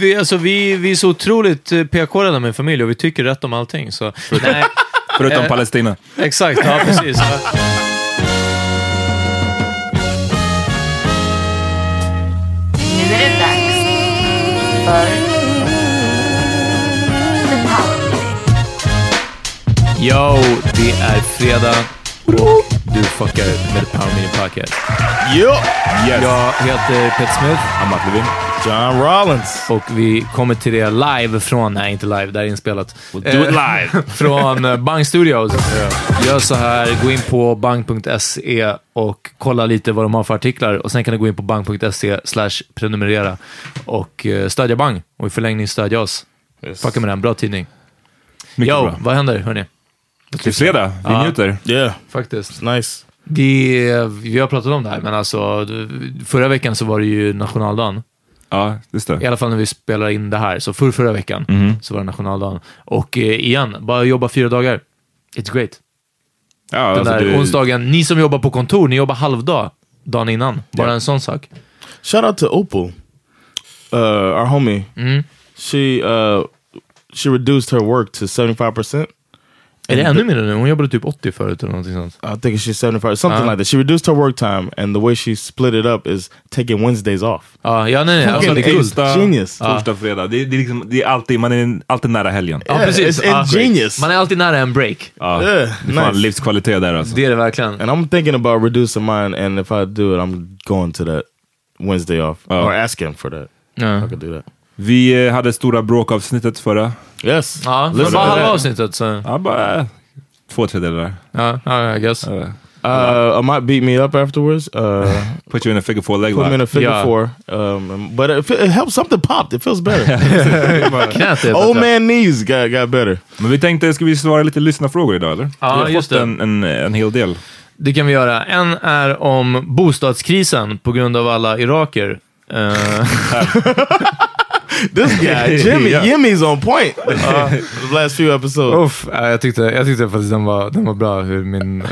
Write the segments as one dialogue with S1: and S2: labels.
S1: Vi, alltså, vi, vi är så otroligt eh, PK-ade med familj och vi tycker rätt om allting. Så, nej,
S2: Förutom
S1: Eh,
S2: Palestina.
S1: exakt, ja precis. Ja.
S3: Nu är det dags för.
S1: Yo, det är fredag och du fuckar med Power Meeting Podcast.
S4: Yo!
S2: Yes.
S1: Jag heter Peter Smith
S2: Amat Levin.
S4: John Rollins.
S1: och vi kommer till det live från, nej inte live, det här är inspelat.
S2: do it live.
S1: från eh, Bang Studios. Gör så här, gå in på bang.se och kolla lite vad de har för artiklar och sen kan du gå in på bang.se slash prenumerera och eh, stödja Bang och i förlängning stödja oss. Fucka med den, bra tidning.
S2: Mycket
S1: Yo,
S2: bra.
S1: vad händer hörni?
S2: Det är fredag, vi
S1: Ja.
S2: njuter.
S4: Yeah,
S1: Faktiskt.
S4: nice.
S1: Vi, vi har pratat om det här, men alltså förra veckan så var det ju nationaldagen.
S2: Ja, just
S1: I
S2: det.
S1: alla fall när vi spelar in det här. Så för förra veckan
S2: Mhm.
S1: så var det nationaldagen. Och eh, igen, bara jobba fyra dagar. It's great.
S2: Ja,
S1: Den
S2: alltså,
S1: där
S2: du-
S1: onsdagen, ni som jobbar på kontor, ni jobbar halvdag dagen innan. Bara
S2: Ja.
S1: en sån sak.
S4: Shout out to Opal, uh, our homie.
S1: Mm.
S4: She uh, she reduced her work to seventy five percent.
S1: Är det ännu mindre nu? Hon jobbade typ 80 förut eller någonting sånt.
S4: I think she's seventy five, something
S1: Uh-huh.
S4: like that. She reduced her work time, and the way she split it up is taking Wednesdays off.
S1: Ja, ja nej, nej. Alltså, det är.
S2: Onsdag,
S4: Genius.
S2: torsdag, fredag. Det, är- det, är liksom, det är alltid, man är alltid nära helgen.
S1: Ja,
S4: Yeah,
S1: precis.
S4: it's
S1: Ja.
S4: ingenious.
S1: Man är alltid nära en break.
S2: Ja,
S4: Yeah,
S2: det är fan
S4: nice.
S2: livskvalitet där alltså.
S1: Det är det verkligen.
S4: And I'm thinking about reducing mine, and if I do it, I'm going to that Wednesday off,
S2: Oh.
S4: or asking for that.
S1: Ja,
S4: I could do that.
S2: Vi eh, hade stora bråkavsnittet förra.
S4: Yes.
S1: ja det var bara halva avsnittet. Så.
S2: Ja, bara två tredjedelar.
S1: Ja, ja, I guess.
S2: Ja.
S4: Uh, I might beat me up afterwards. Uh,
S2: Put you in a figure four leg
S4: put me in a
S2: lock.
S4: figure
S1: Yeah.
S4: four. Um, but it, it helps. Something popped. It feels better. Old
S1: bättre.
S4: man knees got got better.
S2: Men vi tänkte, ska vi svara lite lyssnarfrågor idag eller?
S1: Ja,
S2: vi har
S1: just
S2: fått
S1: det.
S2: en, en, en hel del.
S1: Det kan vi göra. En är om bostadskrisen på grund av alla iraker. Eh,
S4: This guy Jimmy
S2: Yeah.
S4: Jimmy's on point. Uh, the last few episodes.
S1: uff, eh, jag, tyckte, jag tyckte faktiskt den var, den var bra, hur min... Uh,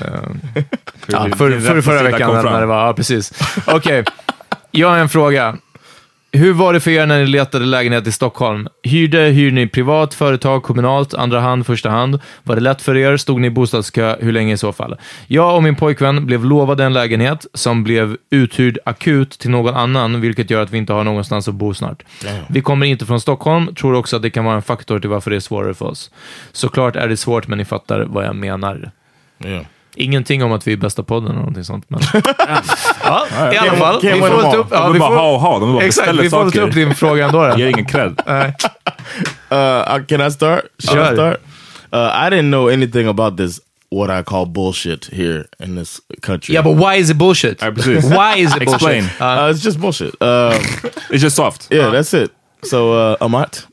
S1: ja,
S2: din-
S1: för, för, förra veckan när det var... Ja, precis. Okej, jag har en fråga. Hur var det för er när ni letade lägenhet i Stockholm? Hyrde, hyr ni privat, företag, kommunalt, andra hand, första hand? Var det lätt för er? Stod ni i bostadskö? Hur länge i så fall? Jag och min pojkvän blev lovade en lägenhet som blev uthyrd akut till någon annan, vilket gör att vi inte har någonstans att bo snart. Vi kommer inte från Stockholm, tror också att det kan vara en faktor till varför det är svårare för oss. Såklart är det svårt, men ni fattar vad jag menar.
S4: Yeah.
S1: Ingenting om att vi är bästa podden eller någonting sånt. Men... ja, I alla fall. Vi får väl ta upp, ja,
S2: de
S1: vi får,
S2: ha och ha, de bara
S1: Exakt, vi får ta upp din fråga ändå. då.
S2: Ger ingen cred.
S4: Uh, I- can I start? Should I
S1: Sure.
S4: start? Uh, I didn't know anything about this. What I call bullshit here in this country.
S1: Yeah, but why is it bullshit? Why is it
S2: Explain.
S1: bullshit? Uh,
S4: uh, it's just bullshit. Um,
S2: It's just soft.
S4: Yeah, that's it. So uh Amat.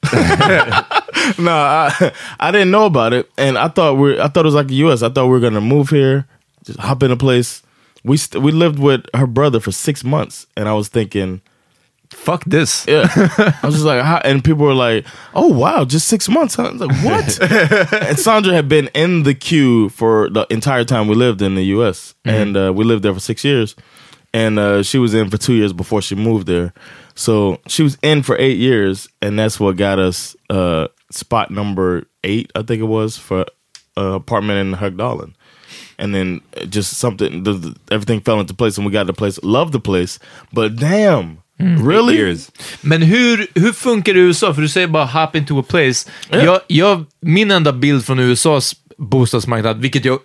S4: no, I I didn't know about it, and I thought we I thought it was like the U.S. I thought we were gonna move here, just hop in a place. We st- we lived with her brother for six months, and I was thinking,
S1: fuck this.
S4: yeah, I was just like, how? and people were like, oh wow, just six months? Huh? I was like, what? and Sandra had been in the queue for the entire time we lived in the U.S. and uh, we lived there for six years, and uh, she was in for two years before she moved there. So she was in for eight years, and that's what got us uh, spot number eight, I think it was, for uh, apartment in Hugdalen. And then just something, the, the, everything fell into place, and we got the place. Loved the place, but damn, really?
S2: Years.
S1: Men hur, hur funkar det i USA? För du säger bara hop into a place. Jag, jag, min enda bild från USAs bostadsmarknad, vilket jag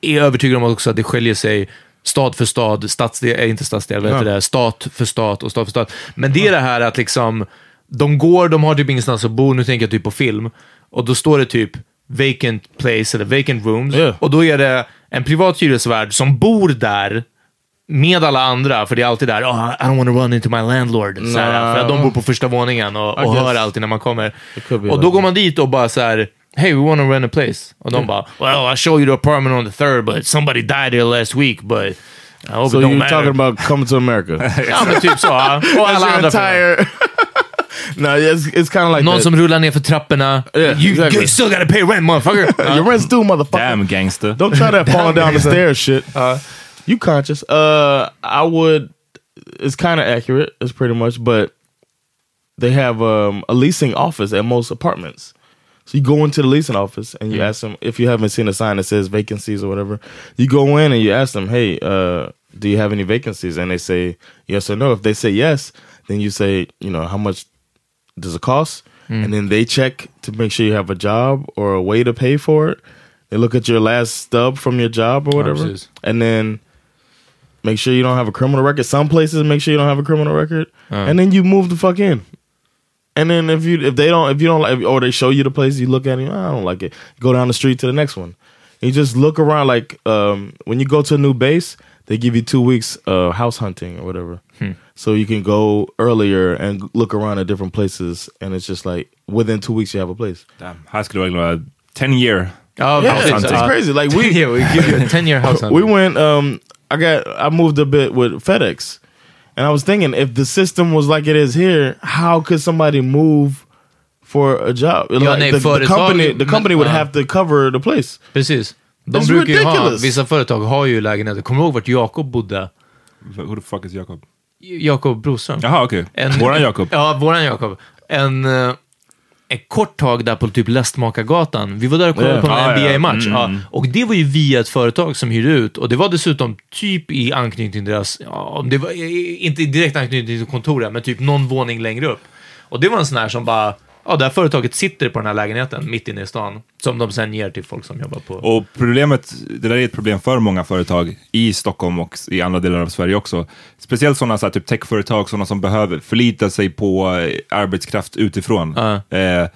S1: är övertygad om också att det skiljer sig stad för stad, stadsdel, äh, inte stadsdel, vad heter det, stat för stat och stad för stat. Men det är det här att liksom, de går, de har typ ingenstans att bo, nu tänker jag typ på film, och då står det typ vacant place eller vacant rooms,
S4: Ja.
S1: och då är det en privat hyresvärd som bor där med alla andra, för det är alltid där, oh, I don't want to run into my landlord. Så här, för att de bor på första våningen och, och hör alltid när man kommer. Och då går man dit och bara så här, hey we want to rent a place. Och de bara, well I'll show you the apartment on the third, but somebody died here last week, but I hope
S4: So
S1: it don't
S4: you're
S1: matter.
S4: talking about coming to America?
S1: ja men typ så. ja. Och
S4: That's
S1: alla
S4: your
S1: andra frågor.
S4: entire. no, it's it's kind of like
S1: Någon
S4: that.
S1: som rullar ner för trapporna.
S4: Yeah,
S1: you,
S4: exactly.
S1: you still gotta pay rent motherfucker.
S4: Your rent's due, motherfucker.
S2: Damn gangster.
S4: Don't try that falling down the stairs shit. you conscious? Uh, I would. It's kind of accurate. It's pretty much, but they have um, a leasing office at most apartments. So you go into the leasing office and you ask them if you haven't seen a sign that says vacancies or whatever. You go in and you ask them, "Hey, uh, do you have any vacancies?" And they say yes or no. If they say yes, then you say, you know, how much does it cost? And then they check to make sure you have a job or a way to pay for it. They look at your last stub from your job or whatever, and then make sure you don't have a criminal record. Some places make sure you don't have a criminal record, and then you move the fuck in. And then if you if they don't if you don't like or they show you the place you look at it, I don't like it. Go down the street to the next one. You just look around like um, when you go to a new base, they give you two weeks uh, house hunting or whatever, so you can go earlier and look around at different places. And it's just like within two weeks you have a place.
S2: Damn. Här skulle det vara 10 year.
S1: Ja,
S4: Yeah,
S1: precis.
S4: it's, it's crazy. Like we
S1: yeah, we give you a 10 year house
S4: we went um I got I moved a bit with FedEx and I was thinking if the system was like it is here, how could somebody move for a job? Like,
S1: nej,
S4: the, the company the
S1: men-
S4: company would
S1: ja.
S4: have to cover the place.
S1: Precis. De
S4: It's
S1: brukar ju ha,
S4: ridiculous.
S1: vissa företag har ju lägenheter. Kommer du ihåg vart Jakob bodde?
S2: Who the fuck is Jakob?
S1: Jakob Broström.
S2: Jaha, okej.
S1: En-
S2: Våran Jakob.
S1: Ja, våran Jakob. En, eh, en kort tag där på typ Lästmakargatan. Vi var där och kollade
S4: Ja.
S1: på en
S2: ja.
S1: NBA-match.
S2: Mm.
S1: Ja. Och det var ju via ett företag som hyrde ut. Och det var dessutom typ i anknytning till deras, ja, det var inte direkt anknytning till kontoret, men typ någon våning längre upp. Och det var en sån här som bara, ja, det här företaget sitter på den här lägenheten mitt inne i stan. Som de sen ger till folk som jobbar på...
S2: Och problemet, det där är ett problem för många företag i Stockholm och i andra delar av Sverige också. Speciellt sådana så här, typ techföretag, sådana som behöver förlita sig på eh, arbetskraft utifrån.
S1: Ja.
S2: Eh,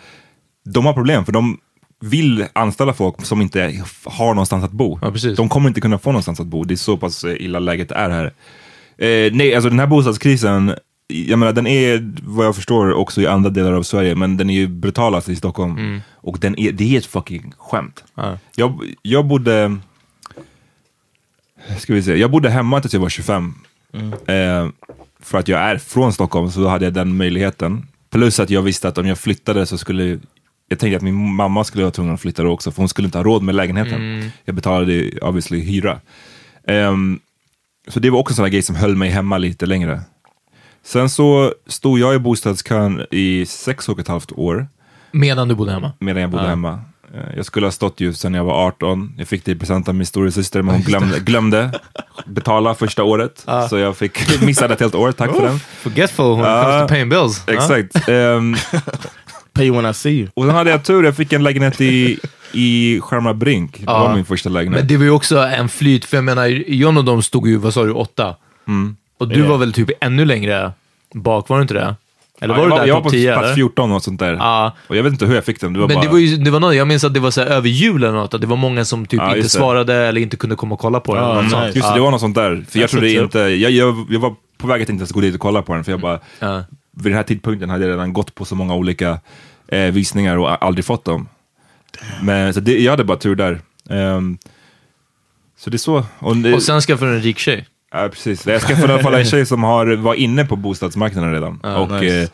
S2: de har problem, för de vill anställa folk som inte har någonstans att bo.
S1: Ja.
S2: De kommer inte kunna få någonstans att bo. Det är så pass eh, illa läget är här. Eh, nej, alltså den här bostadskrisen, jag menar den är vad jag förstår också i andra delar av Sverige, men den är ju brutalast i Stockholm. Och den är, det är ett fucking skämt.
S1: Ja.
S2: Jag, jag bodde, ska vi se, jag bodde hemma tills jag var 25. Eh, för att jag är från Stockholm så då hade jag den möjligheten. Plus att jag visste att om jag flyttade så skulle jag tänkte att min mamma skulle vara tvungen att flytta då också, för hon skulle inte ha råd med lägenheten. Jag betalade obviously hyra. Ehm, så det var också en sån här grej som höll mig hemma lite längre. Sen så stod jag i bostadskön i sex och ett halvt år
S1: Medan du bodde hemma.
S2: medan jag bodde hemma. Eh, Jag skulle ha stått ju sen jag var 18. Jag fick det i present av min storasyster, men hon glömde, glömde betala första året. Så jag fick missade ett helt år, tack för den.
S1: Forgetful when it comes to paying bills. Ja.
S2: Exakt. Ehm,
S4: Pay you when I see you.
S2: och sen hade jag tur, jag fick en lägenhet i, i Skärmar Brink. Det var min första lägenhet.
S1: Men det var ju också en flyt, för jag menar, John och de stod ju, vad sa du, åtta? Och du var väl typ ännu längre bak, var du inte det? Eller
S2: Ja,
S1: var
S2: jag
S1: du där
S2: jag var på
S1: 10?
S2: plats
S1: eller?
S2: 14 och sånt där.
S1: Ja.
S2: Och jag vet inte hur jag fick den. Det var
S1: Men
S2: bara...
S1: det var ju, det var något, jag minns att det var så här, över jul eller något, att det var många som typ
S2: Ja,
S1: inte svarade eller inte kunde komma och kolla på den.
S4: Ja, nice.
S2: Just det, det var något sånt där. För jag
S4: That's
S2: trodde
S4: up.
S2: inte... Jag, jag, jag var på väg att inte ens gå dit och kolla på den, för jag bara...
S1: Ja.
S2: Vid den här tidpunkten hade jag redan gått på så många olika eh, visningar och aldrig fått dem. Men så det, jag hade bara tur där. Ehm, så det är så. Och, det-
S1: Och sen skaffade du en rik tjej.
S2: Ja, precis. Jag skaffade i alla fall en tjej som har, var inne på bostadsmarknaden redan. och
S4: nice.
S2: eh,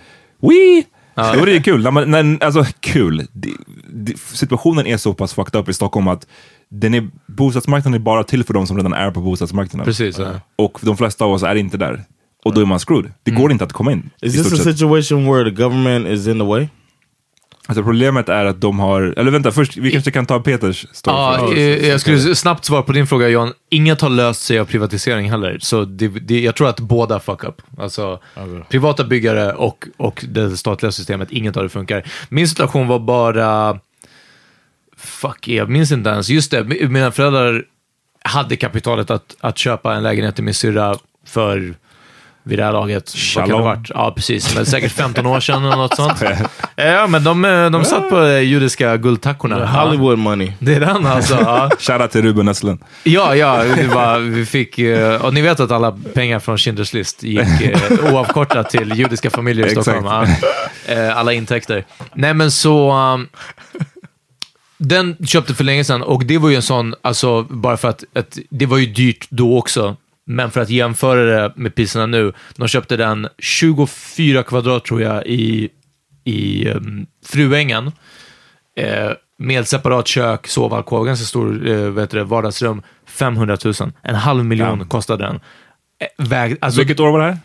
S2: wee! Var det ju kul. Nej, men, men, alltså kul. Det, det, situationen är så pass fucked up i Stockholm att den är, bostadsmarknaden är bara till för de som redan är på bostadsmarknaden.
S1: Precis. Ja.
S2: Och de flesta av oss är inte där. Och då är man screwed. Det går inte att komma in.
S4: Is this a situation where the government is in the way?
S2: Alltså problemet är att de har, eller vänta, först, vi kanske kan ta Peters story
S1: Ja, jag skulle snabbt svara på din fråga John. Inget har löst sig av privatisering heller. Så det, det, jag tror att båda fuck up. Alltså, privata byggare och, och det statliga systemet, inget av det funkar. Min situation var bara... Fuck, jag minns inte ens. Just det, mi- mina föräldrar hade kapitalet att, att köpa en lägenhet till min syrra för vid det här laget. Vad kan det
S2: Shalom.
S1: varit? Ja, precis. Men säkert 15 år sedan eller något sånt. Ja, men de, eh, de satt på eh, judiska guldtackorna.
S4: The. Hollywood money.
S1: Det är den alltså. Ja,
S2: Shoutout till Ruben Östlund.
S1: ja, ja var, vi fick... eh, Och ni vet att alla pengar från Schindler's list gick oavkortat till judiska familjer i. Stockholm. Eh, Alla intäkter. Nej, men så... um, Den köpte för länge sedan och det var ju en sån, alltså bara för att, att det var ju dyrt då också. Men för att jämföra det med priserna nu, de köpte den 24 kvadrat tror jag i, i um, Fruängen. Eh, med separat kök, sovalkov, ganska stor eh, vet du, vardagsrum. 500 000. En halv miljon
S2: Ja.
S1: kostade den. Eh, väg, alltså,
S2: Vilket år var det här?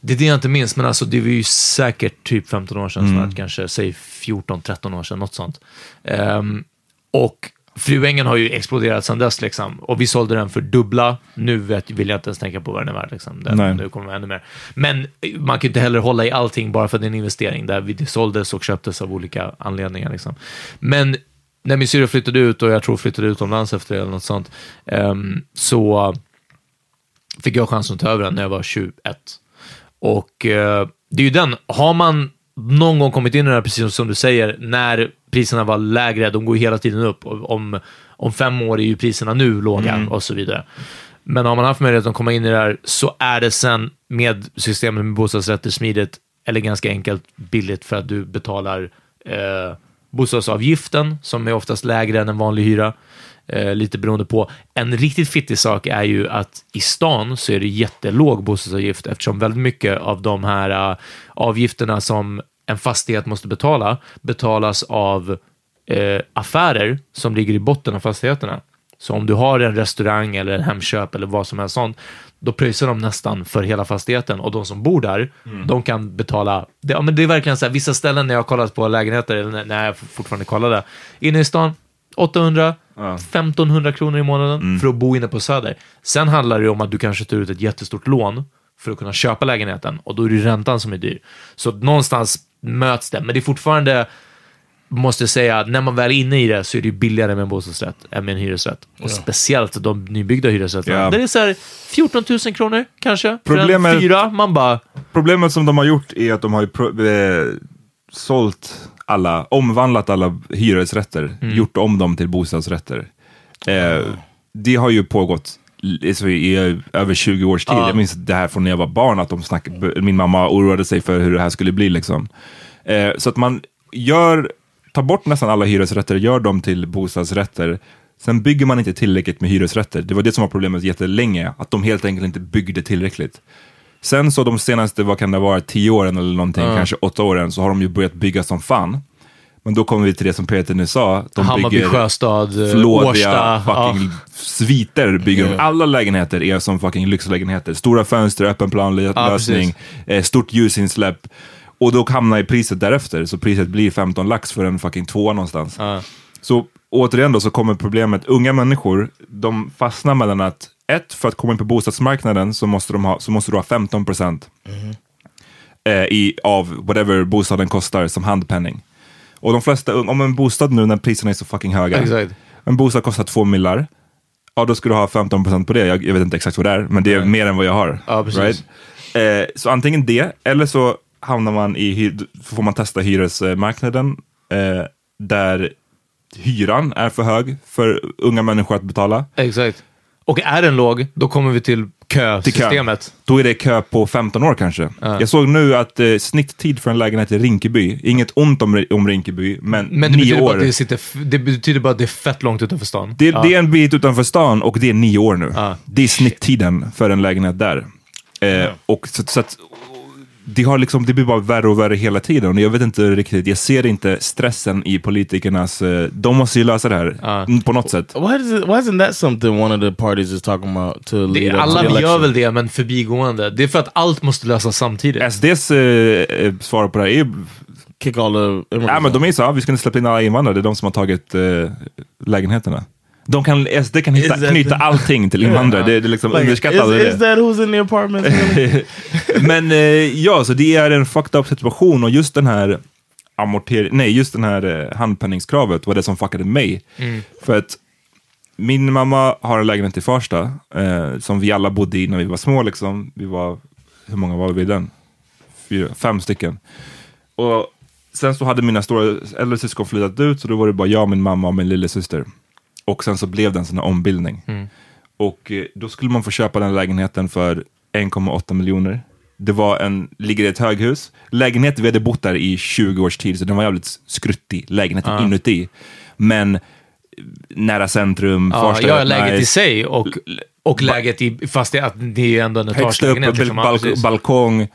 S1: det är det jag inte minns, men alltså, det var ju säkert typ 15 år sedan,
S2: Mm.
S1: snart kanske, säg 14-13 år sedan, något sånt. Ehm, och Fruängen har ju exploderat sedan dess, liksom. och vi sålde den för dubbla. Nu vet, vill jag inte ens tänka på vad den är värd. Liksom. Den, nu kommer ännu mer. Men eh, man kan ju inte heller hålla i allting bara för att det är en investering, där vi- såldes och köptes av olika anledningar. Liksom. Men när min syrra flyttade ut, och jag tror flyttade utomlands efter det, eller något sånt, ehm, så fick jag chansen att ta över den när jag var 21. Och eh, det är ju den, har man någon gång kommit in i det här, precis som du säger, när priserna var lägre, de går hela tiden upp. Om, om fem år är ju priserna nu låga och så vidare. Men har man haft möjlighet att komma in i det här så är det sen med systemet med bostadsrätter smidigt, eller ganska enkelt billigt för att du betalar eh, bostadsavgiften som är oftast lägre än en vanlig hyra. Eh, lite beroende på. En riktigt fittig sak är ju att i stan så är det jättelåg bostadsavgift eftersom väldigt mycket av de här eh, avgifterna som en fastighet måste betala betalas av eh, affärer som ligger i botten av fastigheterna. Så om du har en restaurang eller en Hemköp eller vad som helst sånt, då pröjsar de nästan för hela fastigheten och de som bor där, de kan betala. Det, ja, men det är verkligen så här, vissa ställen när jag har kollat på lägenheter, eller när- jag fortfarande kollade, inne i stan, 800, 1500 kronor i månaden för att bo inne på Söder. Sen handlar det om att du kanske tar ut ett jättestort lån för att kunna köpa lägenheten och då är det räntan som är dyr. Så någonstans möts det, men det är fortfarande måste säga, när man väl är inne i det så är det ju billigare med en bostadsrätt än med en hyresrätt. Och speciellt de nybyggda hyresrätterna.
S2: Ja.
S1: Där det är så här 14 000 kronor kanske. För
S2: Problemet-
S1: en fyra, man bara...
S2: Problemet som de har gjort är att de har ju pro- eh, sålt alla, omvandlat alla hyresrätter, gjort om dem till bostadsrätter. Eh, det har ju pågått så i över 20 års tid. Jag minns det här från när jag var barn, att de snack, min mamma oroade sig för hur det här skulle bli. Liksom. Eh, så att man gör, tar bort nästan alla hyresrätter, gör dem till bostadsrätter. Sen bygger man inte tillräckligt med hyresrätter. Det var det som var problemet jättelänge, att de helt enkelt inte byggde tillräckligt. Sen så de senaste, vad kan det vara, tio åren eller någonting, kanske åtta åren, så har de ju börjat bygga som fan. Men då kommer vi till det som Peter nu sa. De
S1: Hammarby
S2: bygger
S1: Sjöstad, eh,
S2: flådiga
S1: Årsta.
S2: fucking
S1: Ja.
S2: sviter. Bygger de. Alla lägenheter är som fucking lyxlägenheter. Stora fönster, öppen planlösning, eh, stort ljusinsläpp. Och då hamnar ju priset därefter. Så priset blir 15 lax för en fucking tvåa någonstans. Så återigen då så kommer problemet, unga människor, de fastnar mellan att ett, för att komma in på bostadsmarknaden så måste, de ha, så måste du ha 15 procent eh, i, av whatever bostaden kostar som handpenning. Och de flesta, om en bostad nu när priserna är så fucking höga,
S1: Exakt.
S2: en bostad kostar två millar, ja då ska du ha 15 procent på det. Jag, jag vet inte exakt vad det är, men det är mer än vad jag har.
S1: Ja, precis.
S2: Eh, så antingen det, eller så hamnar man i, får man testa hyresmarknaden eh, där hyran är för hög för unga människor att betala.
S1: Exakt. Och är den låg, då kommer vi till
S2: Till kö.
S1: kösystemet.
S2: Då är det kö på 15 år kanske. Jag såg nu att eh, snitttid för en lägenhet i Rinkeby, inget ont om, om Rinkeby, men,
S1: Men det
S2: nio år.
S1: det, sitter, det betyder bara att det är fett långt utanför stan.
S2: Det, det är en bit utanför stan och det är nio år nu.
S1: Ja.
S2: Det är snitttiden för en lägenhet där. Eh, och så, så att, det, har liksom, det blir bara värre och värre hela tiden. Och jag vet inte riktigt, jag ser inte stressen i politikernas... Eh, de måste ju lösa det här mm, på något sätt.
S4: Why, does it, why isn't that something one of the parties is talking about to lead
S1: Det,
S4: up to the
S1: alla
S4: election?
S1: gör väl det, men förbigående. Det är för att allt måste lösas samtidigt.
S2: SDs eh, eh, svar på det här är...
S4: Kick all the
S2: Ja, men de är så, ah, vi ska inte släppa in alla invandrare, det är de som har tagit eh, lägenheterna. De kan, SD kan hitta, knyta
S4: the-
S2: allting till invandrare, det, det är liksom
S4: Like,
S2: underskatta
S4: is, is
S2: det.
S4: that who's in the apartment?
S2: Men eh, ja, så det är en fucked up situation och just den här amortering, nej just den här eh, handpenningskravet var det som fuckade mig. För att min mamma har en lägenhet i Farsta eh, som vi alla bodde i när vi var små liksom. Vi var, hur många var vi i den? Fyra, fem stycken. Och sen så hade mina stora äldre syskon flyttat ut så då var det bara jag, min mamma och min lillasyster. Och sen så blev det en sån här ombildning. Och eh, då skulle man få köpa den lägenheten för 1,8 miljoner. Det var en, ligger i ett höghus. Lägenhet, vi hade bott där i 20 års tid, så den var jävligt skruttig, lägenheten inuti. Men eh, nära centrum,
S1: Ja,
S2: Farsta,
S1: ja, läget i
S2: nice.
S1: sig och, och läget i, fast det, att det är ändå en
S2: Högst upp,
S1: etagelägenhet. liksom. Ja,
S2: balk
S1: precis.
S2: balkong.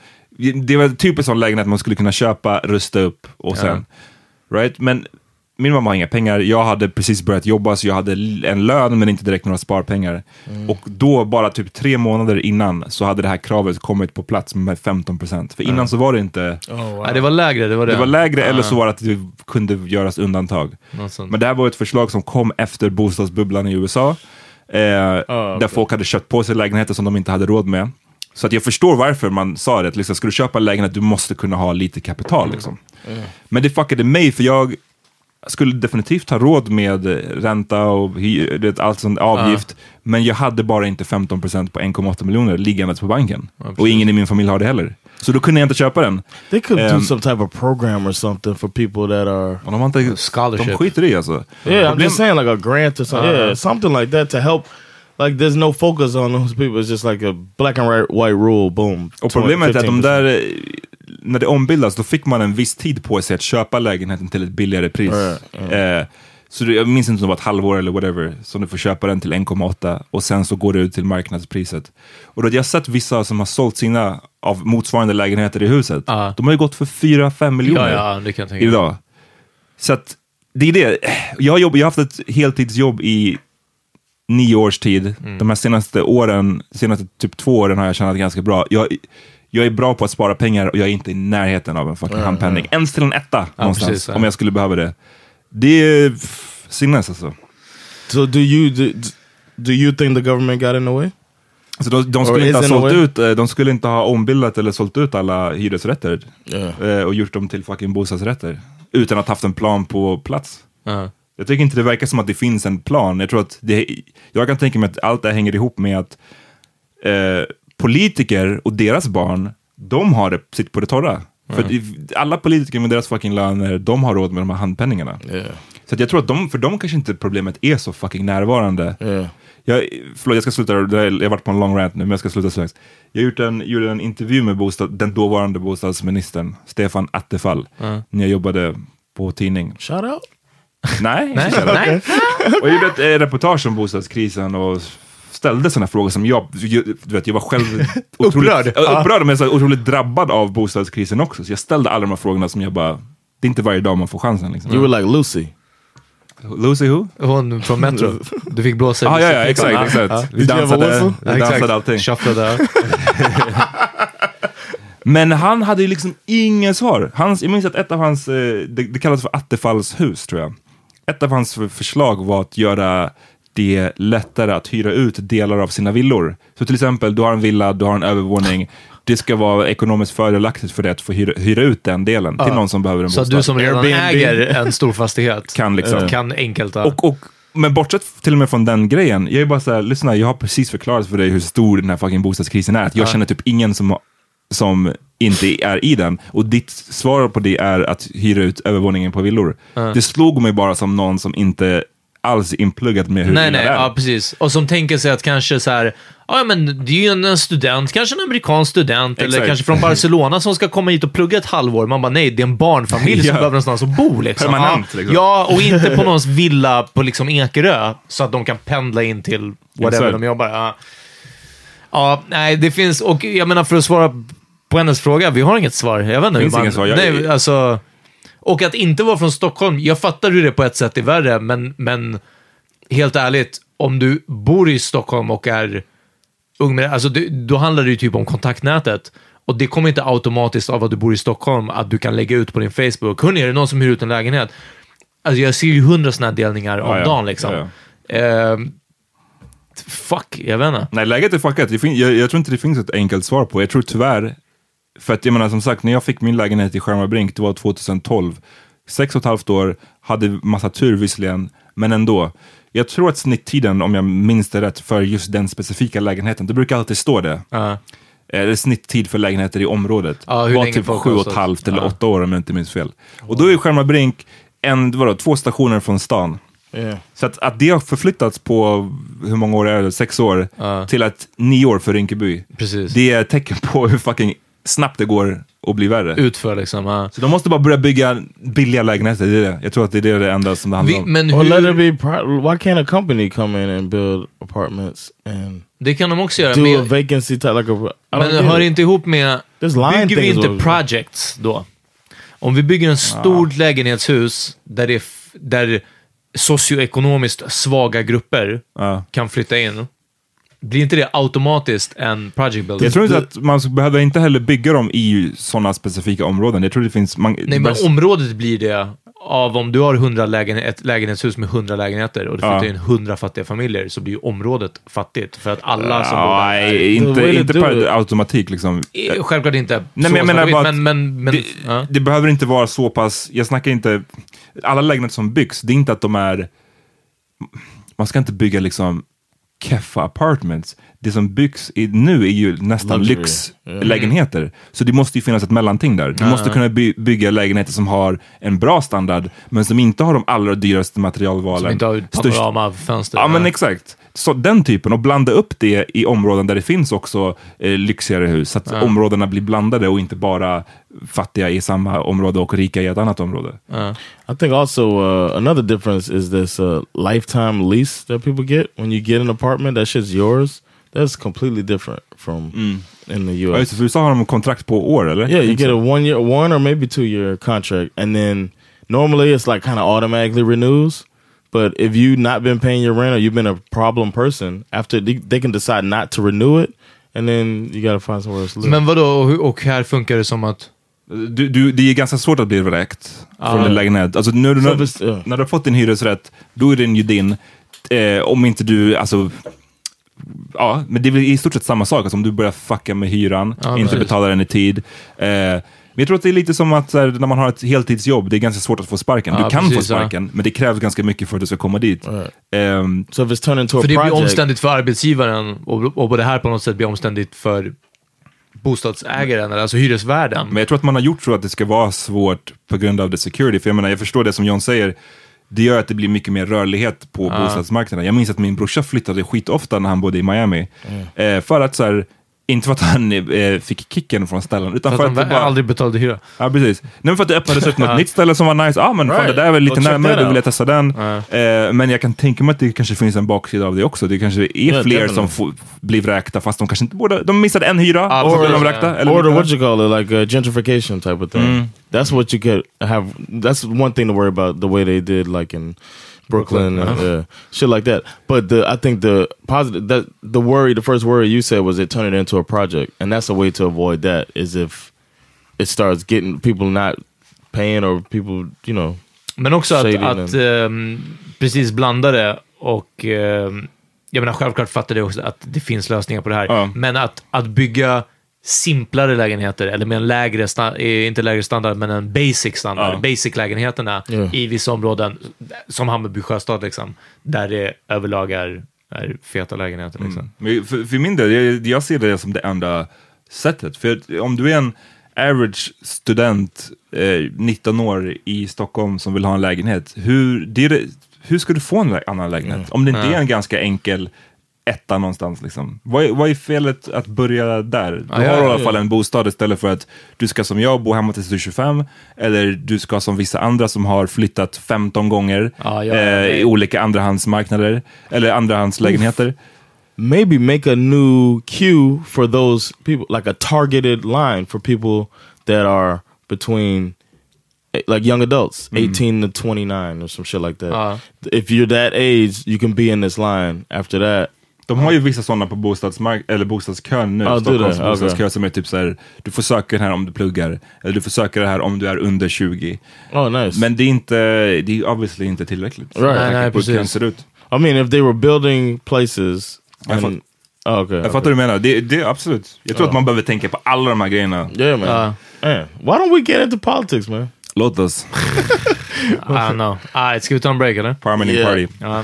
S2: Det var typ en sån lägenhet man skulle kunna köpa, rusta upp och sen... Right? Men min mamma har inga pengar, jag hade precis börjat jobba så jag hade en lön men inte direkt några sparpengar.
S1: Mm.
S2: Och då, bara typ tre månader innan, så hade det här kravet kommit på plats med 15%. För innan så var det inte...
S1: Ja, det var lägre, det var det.
S2: Det var lägre
S1: Ja,
S2: eller så var det att det kunde göras undantag. Men det här var ett förslag som kom efter bostadsbubblan i USA. Eh, Där folk hade köpt på sig lägenheter som de inte hade råd med. Så att jag förstår varför man sa det. Att liksom, ska du köpa en lägenhet, du måste kunna ha lite kapital. Liksom. Men det fuckade mig, för jag skulle definitivt ha råd med ränta och hy- det, allt sånt, avgift. Men jag hade bara inte 15% på 1,8 miljoner liggandes på banken. och ingen i min familj har det heller. Så då kunde jag inte köpa den.
S4: They could do
S2: Um,
S4: some type of program or something for people that are.
S2: De, har inte,
S1: Scholarship.
S2: de skiter i alltså.
S4: Yeah, I'm
S2: Problem-
S4: just saying like a grant or something. yeah, something like that to help. Like there's no focus on those people. It's just like a black and white, rule. Boom.
S2: Och problemet är att de
S4: 15%.
S2: där, när det ombildas, då fick man en viss tid på sig att köpa lägenheten till ett billigare pris. Eh, så det, jag minns inte om det var ett halvår eller whatever, som du får köpa den till 1,8 och sen så går det ut till marknadspriset. Och då, jag har sett vissa som har sålt sina av motsvarande lägenheter i huset.
S1: Ja.
S2: De har ju gått för 4-5 miljoner
S1: Ja, ja, jag
S2: idag. Så att, det är det. Jag har, jobb, jag har haft ett heltidsjobb i nio års tid.
S1: Mm.
S2: De här senaste åren, senaste typ två åren har jag tjänat ganska bra. Jag, jag är bra på att spara pengar och jag är inte i närheten av en fucking handpenning. Ens till en etta någonstans,
S1: precis, ja.
S2: om jag skulle behöva det. Det är sinnes alltså.
S4: So do you do, do you think the government got in the way?
S2: Alltså de, de,
S4: Or
S2: skulle inte ha sålt ut, eh, de skulle inte ha ombildat eller sålt ut alla hyresrätter
S4: Yeah.
S2: och gjort dem till fucking bostadsrätter. Utan att haft en plan på plats.
S1: Ja.
S2: Jag tycker inte det verkar som att det finns en plan. Jag tror att det, jag kan tänka mig att allt det här hänger ihop med att eh, politiker och deras barn, de har det, sitt på det torra. För att i- alla politiker med deras fucking löner, de har råd med de här handpenningarna.
S4: Yeah.
S2: Så jag tror att de, för dem kanske inte problemet är så fucking närvarande.
S4: Yeah.
S2: Jag, förlåt, jag ska sluta, jag har varit på en long rant nu, men jag ska sluta strax. Jag gjort en, gjorde en intervju med bostad, den dåvarande bostadsministern, Stefan Attefall, när jag jobbade på tidning.
S4: Shout out.
S2: Nej,
S1: Nej,
S2: inte jävla.
S1: nej.
S2: Och jag gjorde ett eh, reportage om bostadskrisen och ställde sådana frågor som jag, du vet, jag var själv otroligt,
S1: Upprörd.
S2: Ja, upprörd men så otroligt drabbad av bostadskrisen också. Så jag ställde alla de här frågorna som jag bara, det är inte varje dag man får chansen. Liksom.
S4: You were like Lucy.
S2: Lucy who?
S1: Hon från Metro. Du fick blåsa i
S2: Ah, ja, ja, exakt, exakt.
S1: ja.
S2: Vi dansade, vi dansade allting.
S1: Shufflade.
S2: Men han hade ju liksom ingen svar. Hans, jag minns att ett av hans, eh, det, det kallas för Attefalls hus tror jag. Ett av hans för- förslag var att göra det lättare att hyra ut delar av sina villor. Så till exempel, du har en villa, du har en övervåning. Det ska vara ekonomiskt fördelaktigt för dig att få hyra, hyra ut den delen till någon som behöver en
S1: Så
S2: bostad.
S1: du som redan
S4: Airbnb.
S1: äger en stor fastighet
S2: Kan liksom.
S1: kan enkelt... ja.
S2: Och, och, men bortsett till och med från den grejen, jag är bara såhär, lyssna, jag har precis förklarat för dig hur stor den här fucking bostadskrisen är. Jag känner typ ingen som, som inte är i den. Och ditt svar på det är att hyra ut övervåningen på villor. Det slog mig bara som någon som inte alls är inpluggad med hur
S1: Nej, nej,
S2: är.
S1: ja precis. Och som tänker sig att kanske så här, ja men det är ju en- en student, kanske en amerikansk student, eller
S2: Exakt.
S1: kanske från Barcelona som ska komma hit och plugga ett halvår. Man bara, nej, det är en barnfamilj som
S2: Ja.
S1: behöver någonstans att bo. Liksom.
S2: Permanent,
S1: ja,
S2: liksom.
S1: Ja, och inte på någons villa på liksom Ekerö, så att de kan pendla in till whatever
S2: Exakt.
S1: de jobbar. Ja. ja, nej, det finns, och jag menar för att svara på hennes fråga, vi har inget svar. Jag vet inte
S2: Finns
S1: man...
S2: inget svar. Jag-
S1: Nej, alltså... Och att inte vara från Stockholm, jag fattar hur det på ett sätt är värre, men, men helt ärligt, om du bor i Stockholm och är ung, alltså det, då handlar det ju typ om kontaktnätet. Och det kommer inte automatiskt av att du bor i Stockholm, att du kan lägga ut på din Facebook. Hörni, är det någon som hyr ut en lägenhet? Alltså jag ser ju hundra sådana här delningar om
S2: Ja, ja.
S1: dagen liksom.
S2: Ja,
S1: Ehm, fuck, jag vet inte.
S2: Nej, läget är fuckat. Jag, jag tror inte det finns ett enkelt svar på. Jag tror tyvärr, för att jag menar som sagt, när jag fick min lägenhet i Skärmarbrink, det var 2012. Sex och ett halvt år, hade massa tur visserligen, men ändå. Jag tror att snitttiden, om jag minns det rätt, för just den specifika lägenheten, det brukar alltid stå det.
S1: Ja.
S2: Eh, snitttid för lägenheter i området
S1: hur
S2: var typ sju och ett halvt eller
S1: Ja.
S2: åtta år om jag inte minns fel. Och då är Skärmarbrink en, vadå, två stationer från stan.
S4: Yeah.
S2: Så att, att det har förflyttats på, hur många år är det? Sex år?
S1: Ja.
S2: Till att nio år för Rinkeby.
S1: Precis.
S2: Det är ett tecken på hur fucking snabbt det går att bli värre.
S1: Utför liksom. Ja.
S2: Så de måste bara börja bygga billiga lägenheter, det är det. Jag tror att det är det, det enda som det handlar
S1: Vi,
S2: om.
S1: men
S4: Or let
S1: hur,
S4: it be. Why can't a company come in and build apartments and
S1: det kan de också göra.
S4: do a
S1: Men,
S4: vacancy type like a?
S1: Men
S4: get
S1: hör inte ihop med... Bygger vi inte projects då? Om vi bygger en stort lägenhetshus där, det där socioekonomiskt svaga grupper
S2: Ja.
S1: kan flytta in, blir inte det automatiskt en project builder?
S2: Jag tror inte att man behöver inte heller bygga dem i sådana specifika områden. Jag tror det finns... Man,
S1: Nej, men området blir det av om du har 100 lägen, ett lägenhetshus med 100 lägenheter och det flyttar
S2: Ja.
S1: in 100 fattiga familjer så blir ju området fattigt. För att alla som bor
S2: Ja,
S1: där
S2: nej, inte, inte per automatik liksom.
S1: självklart inte
S2: Nej, men jag menar bara att
S1: men, men, men,
S2: det,
S1: ja.
S2: det behöver inte vara så pass, jag snackar inte, alla lägenheter som byggs, det är inte att de är, man ska inte bygga liksom keffa apartments. Det som byggs i, nu är ju nästan
S4: Luxury.
S2: lyxlägenheter. Så det måste ju finnas ett mellanting där. Du måste kunna by bygga lägenheter som har en bra standard, men som inte har de allra dyraste materialvalen.
S1: Som inte har
S2: Störst-
S1: panoramafönster.
S2: Ja, men exakt. Så den typen, och blanda upp det i områden där det finns också eh, lyxigare hus, så att områdena blir blandade och inte bara fattiga i samma område och rika i ett annat område.
S4: I think also uh, another difference is this uh, lifetime lease that people get when you get an apartment. That shit's yours. That's completely different from in the
S2: Ja,
S4: U.S.
S2: just det, för USA har de kontrakt på år, eller?
S4: Yeah, you get a one year, one or maybe two year contract, and then normally it's like kind of automatically renews. But if you not been paying your rent or you've been a problem person, after they, they can decide not to renew it, and then you gotta find somewhere else to live.
S1: Men vadå, och, och här funkar det som att...
S2: Du, du, det är ganska svårt att bli vräkt från en lägenhet. Alltså, när,
S4: visst, ja.
S2: när du har fått din hyresrätt, då är den ju din. Eh, om inte du, alltså, ja, men det är i stort sett samma sak. Alltså, om du börjar fucka med hyran,
S1: Ja,
S2: inte
S1: precis.
S2: betalar den i tid. Eh, men jag tror att det är lite som att här, när man har ett heltidsjobb, det är ganska svårt att få sparken.
S1: Ja,
S2: du kan
S1: precis,
S2: få sparken, men det krävs ganska mycket för att du ska komma dit. Ehm,
S4: so it's turned into a
S1: För det blir
S4: project,
S1: omständigt för arbetsgivaren och, och på det här på något sätt blir omständigt för bostadsägaren, eller alltså hyresvärden.
S2: Men jag tror att man har gjort så att det ska vara svårt på grund av the security. För jag menar, jag förstår det som John säger. Det gör att det blir mycket mer rörlighet på bostadsmarknaden. Jag minns att min brorsa flyttade skitofta när han bodde i Miami. Eh, för att så här, inte för att han eh, fick kicken från ställen, utan
S1: för
S2: för
S1: att
S2: det bara...
S1: aldrig betalade hyra.
S2: Ja, precis. Nej, men för att det öppnades upp något nytt ställe som var nice. Ja, ah, men fan,
S4: Right.
S2: det där är väl lite närmare, då vill jag testa den. Eh, men jag kan tänka mig att det kanske finns en baksida av det också. Det kanske är
S4: Yeah,
S2: fler
S4: definitely.
S2: som blir vräkta fast de kanske inte borde... De missade en hyra,
S1: Ja,
S2: och så blir de vräkta. Eller
S4: or what you call it, like a gentrification type of thing. That's what you could have. That's one thing to worry about. The way they did, like in Brooklyn, and, uh, shit like that. But the I think the positive that the worry, the first worry you said was it turned it into a project, and that's a way to avoid that is if it starts getting people not paying or people, you know.
S1: Men också att, att ehm, precis blanda det och ehm, jag menar självklart fattar det också att det finns lösningar på det här.
S2: Ja.
S1: Men att, att bygga simplare lägenheter, eller med en lägre, eh, inte lägre standard, men en basic standard,
S2: Ja.
S1: basic-lägenheterna
S4: Ja.
S1: i vissa områden, som Hammarby sjöstad, liksom, där det överlag är, är feta lägenheter. Liksom.
S2: Men för, för min del, jag, jag ser det som det enda sättet. För om du är en average student, eh, 19 år i Stockholm som vill ha en lägenhet, hur, det hur ska du få en annan lägenhet? Om det inte är en ganska enkel etta någonstans. Liksom. Vad, är, vad är felet att börja där? Du
S1: ja,
S2: har i
S1: ja,
S2: alla fall en bostad istället för att du ska som jag bo hemma tills du är 25, eller du ska som vissa andra som har flyttat 15 gånger
S1: Ja, ja,
S2: eh, i olika andrahandsmarknader, eller andrahandslägenheter.
S4: maybe make a new queue for those people, like a targeted line for people that are between eh, like young adults, 18 to 29 or some shit like that.
S1: Uh.
S4: If you're that age, you can be in this line. After that,
S2: De har ju vissa sådana på bostadsmark eller bostadskön nu,
S4: du
S2: Stockholms
S4: det,
S2: bostadskö som är typ så här, du får söka den här om du pluggar, eller du får söka det här om du är under 20.
S4: oh nice.
S2: Men det är inte, det är obviously inte tillräckligt.
S4: Right.
S1: Nej, nej, precis.
S2: ser ut.
S4: I mean, if they were building places,
S2: Jag
S4: and, oh, okay,
S2: Jag
S4: okay.
S2: fattar vad du menar, det, det är absolut. Jag tror att man behöver tänka på alla de här grejerna.
S4: Yeah, man.
S1: Uh.
S4: man. Why don't we get into politics, man?
S2: Låt oss.
S1: I don't know. Ah, ska vi ta en break eller?
S2: Parmening
S4: Yeah.
S2: party.
S1: Ja.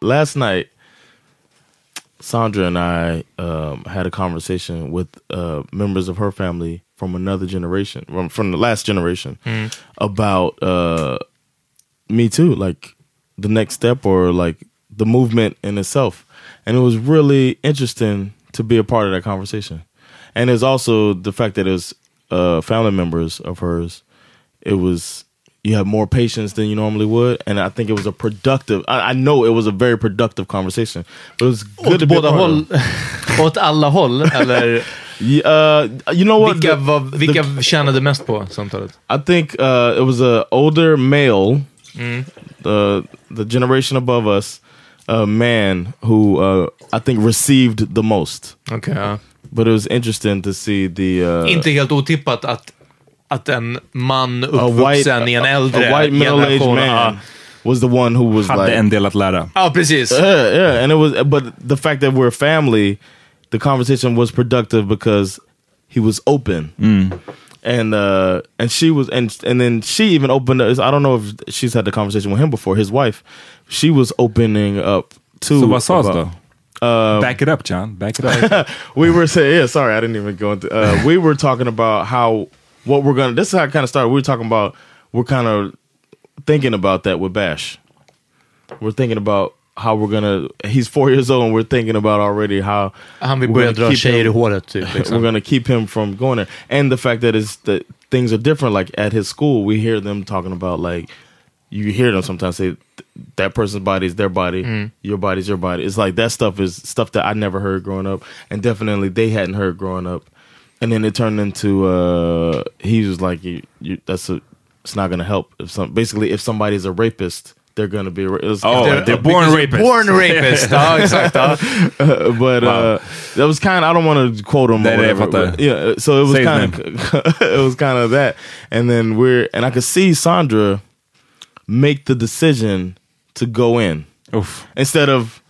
S4: Last night sandra and i um, had a conversation with uh, members of her family from another generation from, from the last generation about uh, me too like the next step or like the movement in itself. And it was really interesting to be a part of that conversation. And there's also the fact that it was uh, family members of hers it was you have more patience than you normally would and i think it was a productive i, I know it was a very productive conversation but it was good
S1: Åt
S4: to
S1: båda håll? Åt alla håll? Eller
S4: Yeah, uh, you know what
S1: vilka,
S4: The-
S1: var,
S4: the-
S1: vilka tjänade mest på samtalet?
S4: i think uh, it was a older male the the generation above us a man who uh, i think received the most
S1: Okej, ja.
S4: but it was interesting to see the uh,
S1: Inte helt otippat att att en man
S4: A
S1: uppvuxen i en äldre
S4: a white middle-aged
S1: generation.
S4: man
S1: ja.
S4: was the one who was
S2: Hade
S4: like
S2: en del att lära.
S1: Ja, precis.
S4: Yeah, yeah, and it was, but the fact that we're a family, the conversation was productive because he was open, and uh, and she was, and and then she even opened. I don't know if she's had the conversation with him before. His wife, she was opening up to.
S2: Så vad sades
S4: about-
S2: då?
S4: Um,
S2: Back it up John, back it up.
S4: we were saying, yeah, sorry, I didn't even go into. Uh, we were talking about how what we're gonna. This is how it kind of started. We were talking about we're kind of thinking about that with Bash. We're thinking about how we're gonna. He's four years old, and we're thinking about already how
S1: Han vill
S4: we're
S1: börja
S4: gonna
S1: dra
S4: keep
S1: tjejer i
S4: him-
S1: håret, typ.
S4: we're gonna keep him from going there, and the fact that is that things are different. Like at his school, we hear them talking about like you hear them sometimes say that person's body is their body,
S1: Mm.
S4: your body's your body. It's like that stuff is stuff that I never heard growing up, and definitely they hadn't heard growing up. And then it turned into uh he was like, you, you, "That's a, it's not gonna help." If some basically if somebody's a rapist, they're gonna be. It was,
S2: Oh,
S4: they're-
S2: they're born
S4: because-
S2: rapists.
S1: Born rapist. ja, exakt. Ja.
S4: Uh, but uh, that was kind of I don't want to quote him. Or whatever, but yeah, so it was kind of it was kind of that, and then we're and I could see Sandra make the decision to go in
S2: Uff.
S4: instead of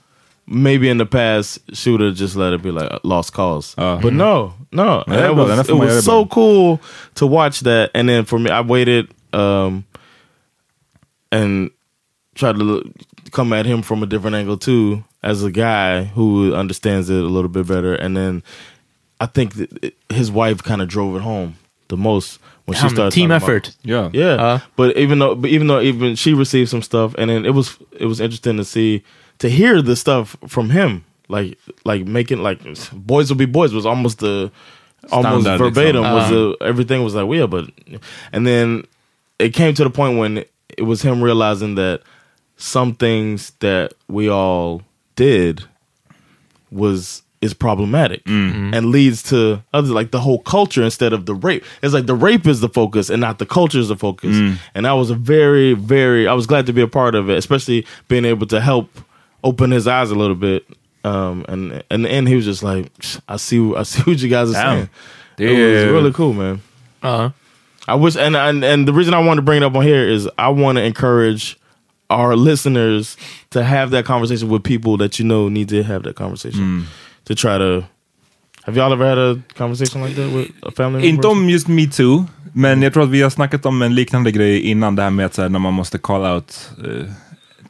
S4: maybe in the past she would have just let it be like lost cause.
S2: Uh.
S4: but no, no,
S2: Ja,
S4: And
S2: det är
S4: it was,
S2: den
S4: it
S2: för mig, det är
S4: was so cool to watch that. And then for me, I waited um, and tried to look, come at him from a different angle too, as a guy who understands it a little bit better. And then I think that it- his wife kind of drove it home the most when
S1: Ja,
S4: she started
S1: team
S4: talking about-
S1: effort.
S2: Yeah.
S4: yeah,
S1: Uh.
S4: but even though, but even though, even she received some stuff, and then it was it was interesting to see to hear the stuff from him, like like making like boys will be boys was almost the almost
S2: Standard,
S4: verbatim
S2: liksom.
S4: was
S1: Uh-huh.
S4: the everything was like well, yeah, but and then it came to the point when it was him realizing that some things that we all did was is problematic and leads to others like the whole culture instead of the rape. It's like the rape is the focus and not the culture is the focus. And I was a very, very I was glad to be a part of it, especially being able to help open his eyes a little bit. Um and and and he was just like, I see I see what you guys are
S2: Damn.
S4: saying. It was really cool, man.
S1: Ja.
S4: I wish, and, and and the reason I wanted to bring it up on here is I want to encourage our listeners to have that conversation with people that you know need to have that conversation to try to. Have y'all ever had a conversation like that with a family?
S2: Inte
S4: member?
S2: om just metoo, men jag tror att vi har snackat om en liknande grej innan det här med att så här, när man måste call out, eh,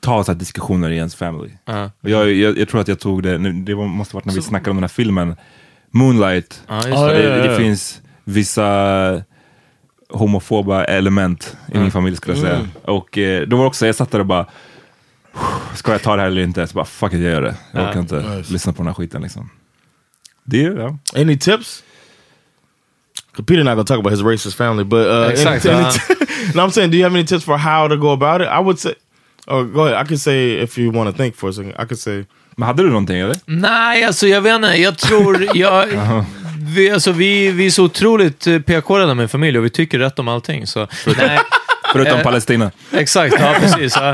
S2: ta så här diskussioner i ens family.
S1: Ja.
S2: Och jag, jag, jag tror att jag tog det, det måste varit när vi snackade om den här filmen, Moonlight.
S1: Ja, det.
S2: det, det finns vissa homofoba element i min familj skulle jag säga.
S4: Mm.
S2: Och eh, då var också, jag satt där och bara, ska jag ta det här eller inte? Så bara, fuck it, jag gör det. Jag orkar inte
S4: Nice.
S2: lyssna på den här skiten liksom. Det är ja.
S4: Any tips? Peter not gonna talk about his racist family, but uh, any-
S1: Exactly,
S4: any
S1: uh.
S4: no, I'm saying, do you have any tips for how to go about it? I would say, or go ahead. I could say if you want to think for a second. I could say,
S2: Men hade du någonting eller?
S1: Nej, alltså jag vet inte. Jag tror... Jag, vi, alltså, vi, vi är så otroligt eh, PK-rädda med familj och vi tycker rätt om allting. Så, nej,
S2: Förutom
S1: Eh,
S2: Palestina.
S1: exakt, ja precis. Ja.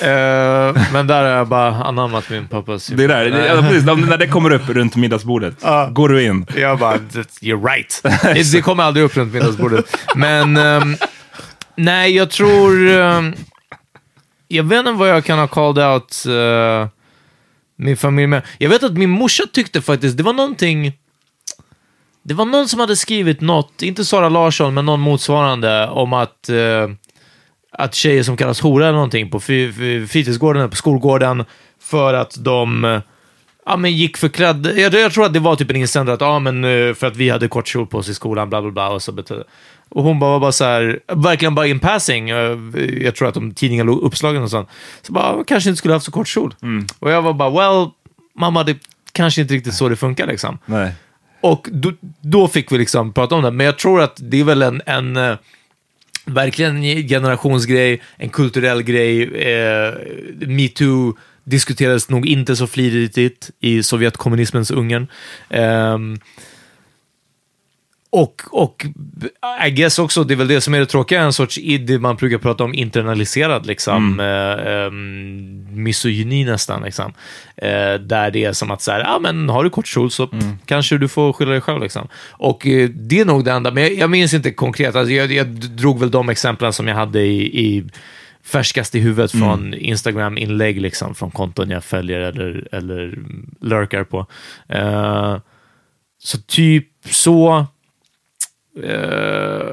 S1: Eh, men där har jag bara anammat min pappas...
S2: Det är där, det, ja, precis, när det kommer upp runt middagsbordet, går du in.
S1: Jag bara, "That- you're right. det, det kommer aldrig upp runt middagsbordet. Men ehm, nej, jag tror jag vet inte vad jag kan ha called out uh, min familj med. Jag vet att min morsa tyckte faktiskt, det var någonting... Det var någon som hade skrivit något, inte Sara Larsson, men någon motsvarande, om att, uh, att tjejer som kallas hora eller någonting på fritidsgården eller på skolgården för att de eh, ja, men gick förklädd. Jag, jag tror att det var typ en insändare att ja, men för att vi hade kort kjol på oss i skolan, bla bla bla. Och, så betydde och hon bara var bara så här, verkligen bara in passing. eh, Jag tror att de tidningarna låg uppslagen och sånt. Så bara, kanske inte skulle haft så kort kjol. Och jag var bara, well, mamma, det kanske inte riktigt så det funkar liksom.
S2: Nej.
S1: Och då, då fick vi liksom prata om det. Men jag tror att det är väl en, en eh, verkligen en generationsgrej, en kulturell grej. Eh, Metoo diskuterades nog inte så flitigt i Sovjetkommunismens Ungern. Ehm, och, och I guess också, det är väl det som är det tråkiga, en sorts, i det man brukar prata om, internaliserad liksom, eh, eh, misogyni nästan. Liksom. Eh, där det är som att, så här, ah, men har du kort kjol så kanske du får skylla dig själv. Liksom. Och eh, det är nog det enda, men jag, jag minns inte konkret. Alltså, jag, jag drog väl de exemplen som jag hade i, i färskast i huvudet från Instagram-inlägg liksom, från konton jag följer eller, eller lurkar på. Eh, så typ så. Eh,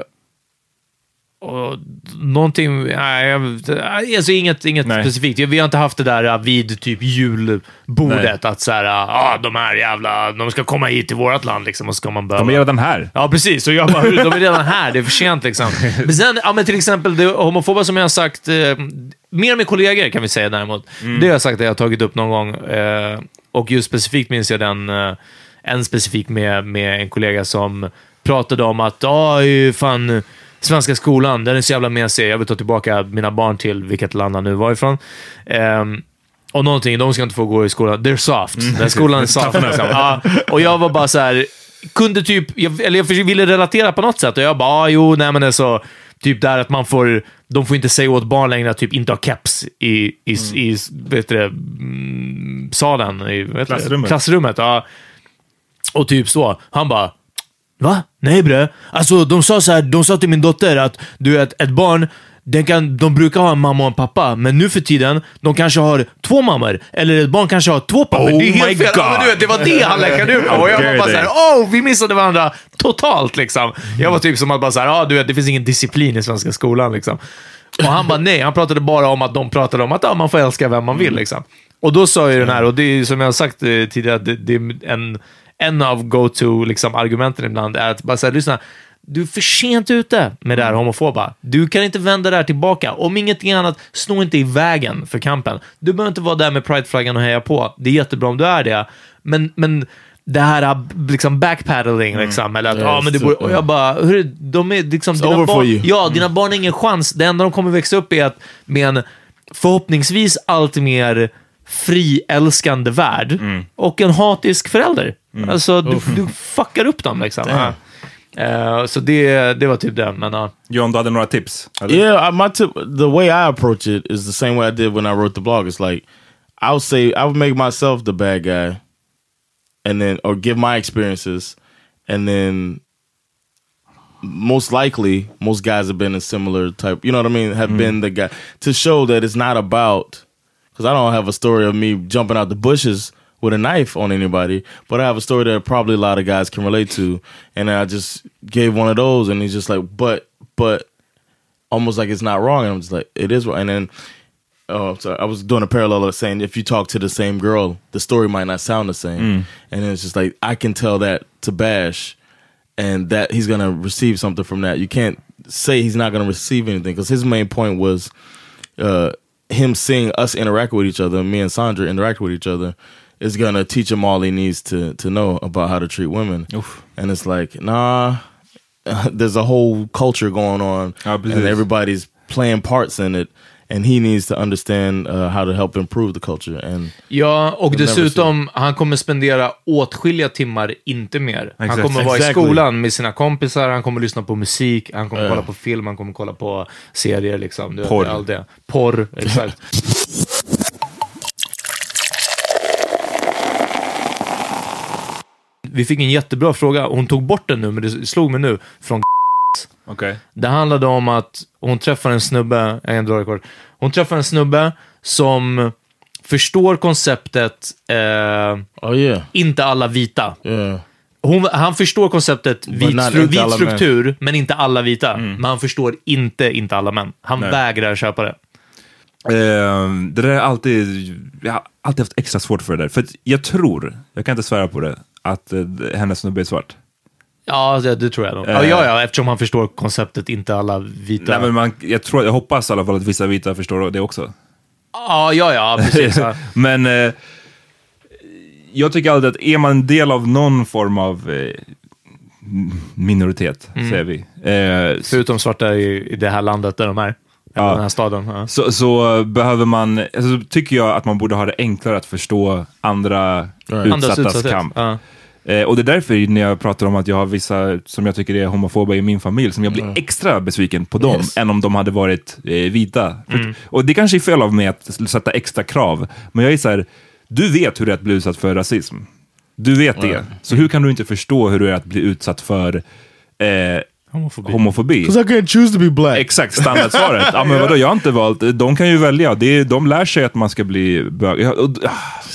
S1: och någonting, nej, alltså inget, inget
S2: Nej.
S1: specifikt. Vi har inte haft det där vid typ julbordet, att så här, ah, de här jävla, de ska komma hit till vårt land liksom, och så ska man behöva...
S2: De är redan här.
S1: Ja, precis. Och jag bara, "Hur? de är redan här, det är för sent liksom. Men sen, ja men till exempel det homofoba som jag har sagt, eh, mer med kollegor kan vi säga däremot. Det har jag sagt att jag har tagit upp någon gång. Eh, och just specifikt minns jag den, eh, en specifik med, med en kollega som pratade om att, ja, fan, svenska skolan, den är så jävla mesig. Jag vill ta tillbaka mina barn till vilket land han nu var ifrån. Ehm, och någonting, de ska inte få gå i skolan. They're soft. Den skolan är soft. Liksom. Ja, och jag var bara så här, kunde typ, jag, eller jag ville relatera på något sätt och jag bara, ah, jo, nej men alltså, typ där att man får, de får inte säga åt barn längre att typ inte ha keps i, i, i vet det, mm, salen, i vet?
S2: Klassrummet.
S1: klassrummet. Ja. Och typ så. Han bara, Va? Nej bre. Alltså de sa så här, de sa till min dotter att du vet, ett barn, den kan, de brukar ha en mamma och en pappa, men nu för tiden, de kanske har två mammor. Eller ett barn kanske har två pappor.
S2: Oh
S1: det är helt
S2: my
S1: fel. Ja, men du vet, det var det han läckade ut på. Och jag var bara såhär, oh, vi missade varandra totalt liksom. Jag var typ som att bara såhär, ah, du vet, det finns ingen disciplin i svenska skolan liksom. Och han bara nej, han pratade bara om att de pratade om att ah, man får älska vem man vill liksom. Och då sa ju den här, och det är som jag har sagt eh, tidigare, det, det är en, en av go-to liksom, argumenten ibland är att bara säga, lyssna, du är för sent ute med det här homofoba. Du kan inte vända det här tillbaka. Om ingenting annat, stå inte i vägen för kampen. Du behöver inte vara där med prideflaggan och heja på. Det är jättebra om du är det, men, men det här liksom backpedaling, liksom, eller att
S4: Ja,
S1: ja, men det borde, och jag bara, hur, de är liksom, dina
S4: over for
S1: barn, ja, dina barn har ingen chans. Det enda de kommer växa upp är att med en förhoppningsvis allt mer friälskande värld och en hatisk förälder. Alltså, du, du fuckar upp dem liksom. Ja. Eh, så det, det var typ det, men ja.
S2: John, du hade några tips? eller?
S4: Yeah, I, my tip, the way I approach it is the same way I did when I wrote the blog. It's like I would say I would make myself the bad guy, and then or give my experiences, and then most likely most guys have been a similar type. You know what I mean? Have been the guy to show that it's not about because I don't have a story of me jumping out the bushes with a knife on anybody, but I have a story that probably a lot of guys can relate to, and I just gave one of those, and he's just like, but but almost like it's not wrong. And I'm just like, it is wrong. And then, oh, sorry, I was doing a parallel of saying if you talk to the same girl, the story might not sound the same. And then it's just like, I can tell that to Bash and that he's going to receive something from that. You can't say he's not going to receive anything because his main point was uh, him seeing us interact with each other, me and Sandra interact with each other. Is gonna teach him all he needs to to know about how to treat women, and it's like, nah, there's a whole culture going on and everybody's playing parts in it and he needs to understand uh, how to help improve the culture and
S1: Ja, och dessutom, han kommer spendera åtskilliga timmar, inte mer. Han
S2: Exakt.
S1: kommer vara i
S4: Exactly.
S1: skolan med sina kompisar, han kommer lyssna på musik, han kommer
S4: Ja.
S1: kolla på film, han kommer kolla på serier. Liksom. Du
S2: Porr.
S1: Allt det. Porr, exakt. Vi fick en jättebra fråga, hon tog bort den nu, men det slog mig nu, från
S2: Okej.
S1: det handlade om att hon träffar en snubbe, jag kan dra det kort. Hon träffar en snubbe som förstår konceptet eh,
S4: oh yeah
S1: inte alla vita.
S4: yeah
S1: Hon, han förstår konceptet vit, stru, vit struktur, men inte alla vita. Men han förstår inte inte alla män. Han
S2: Nej.
S1: vägrar köpa det.
S2: Eh, det där är alltid, jag har alltid haft extra svårt för det där. För jag tror, jag kan inte svära på det, att eh, hennes snubbe är svart.
S1: Ja, det, det tror jag nog. Ja, ja, ja, eftersom han förstår konceptet inte alla vita.
S2: Nej, men man, jag, tror, jag hoppas i alla fall att vissa vita förstår det också.
S1: Ja, ja, ja, precis. Ja.
S2: Men eh, jag tycker alltid att är man en del av någon form av eh, minoritet,
S1: Mm.
S2: säger vi, eh,
S1: Förutom svarta i, i det här landet där de är.
S2: Ja.
S1: den här staden. Ja.
S2: så, så behöver man, alltså, tycker jag att man borde ha det enklare att förstå andra
S4: Right.
S2: Utsattas
S1: utsatthet.
S2: kamp. Eh, och det är därför när jag pratar om att jag har vissa som jag tycker är homofoba i min familj, som jag blir extra besviken på dem
S4: Yes.
S2: än om de hade varit eh, vita.
S1: Mm.
S2: Och det kanske är fel av mig att sätta extra krav, men jag är så här, du vet hur det är att bli utsatt för rasism. Du vet det. Så hur kan du inte förstå hur det är att bli utsatt för eh,
S1: Homofobi.
S2: homofobi?
S4: I can't choose to be black.
S2: Exakt, standardsvaret. ja, men vadå, jag har inte valt. De kan ju välja. Det är, de lär sig att man ska bli bög. Ja, Och,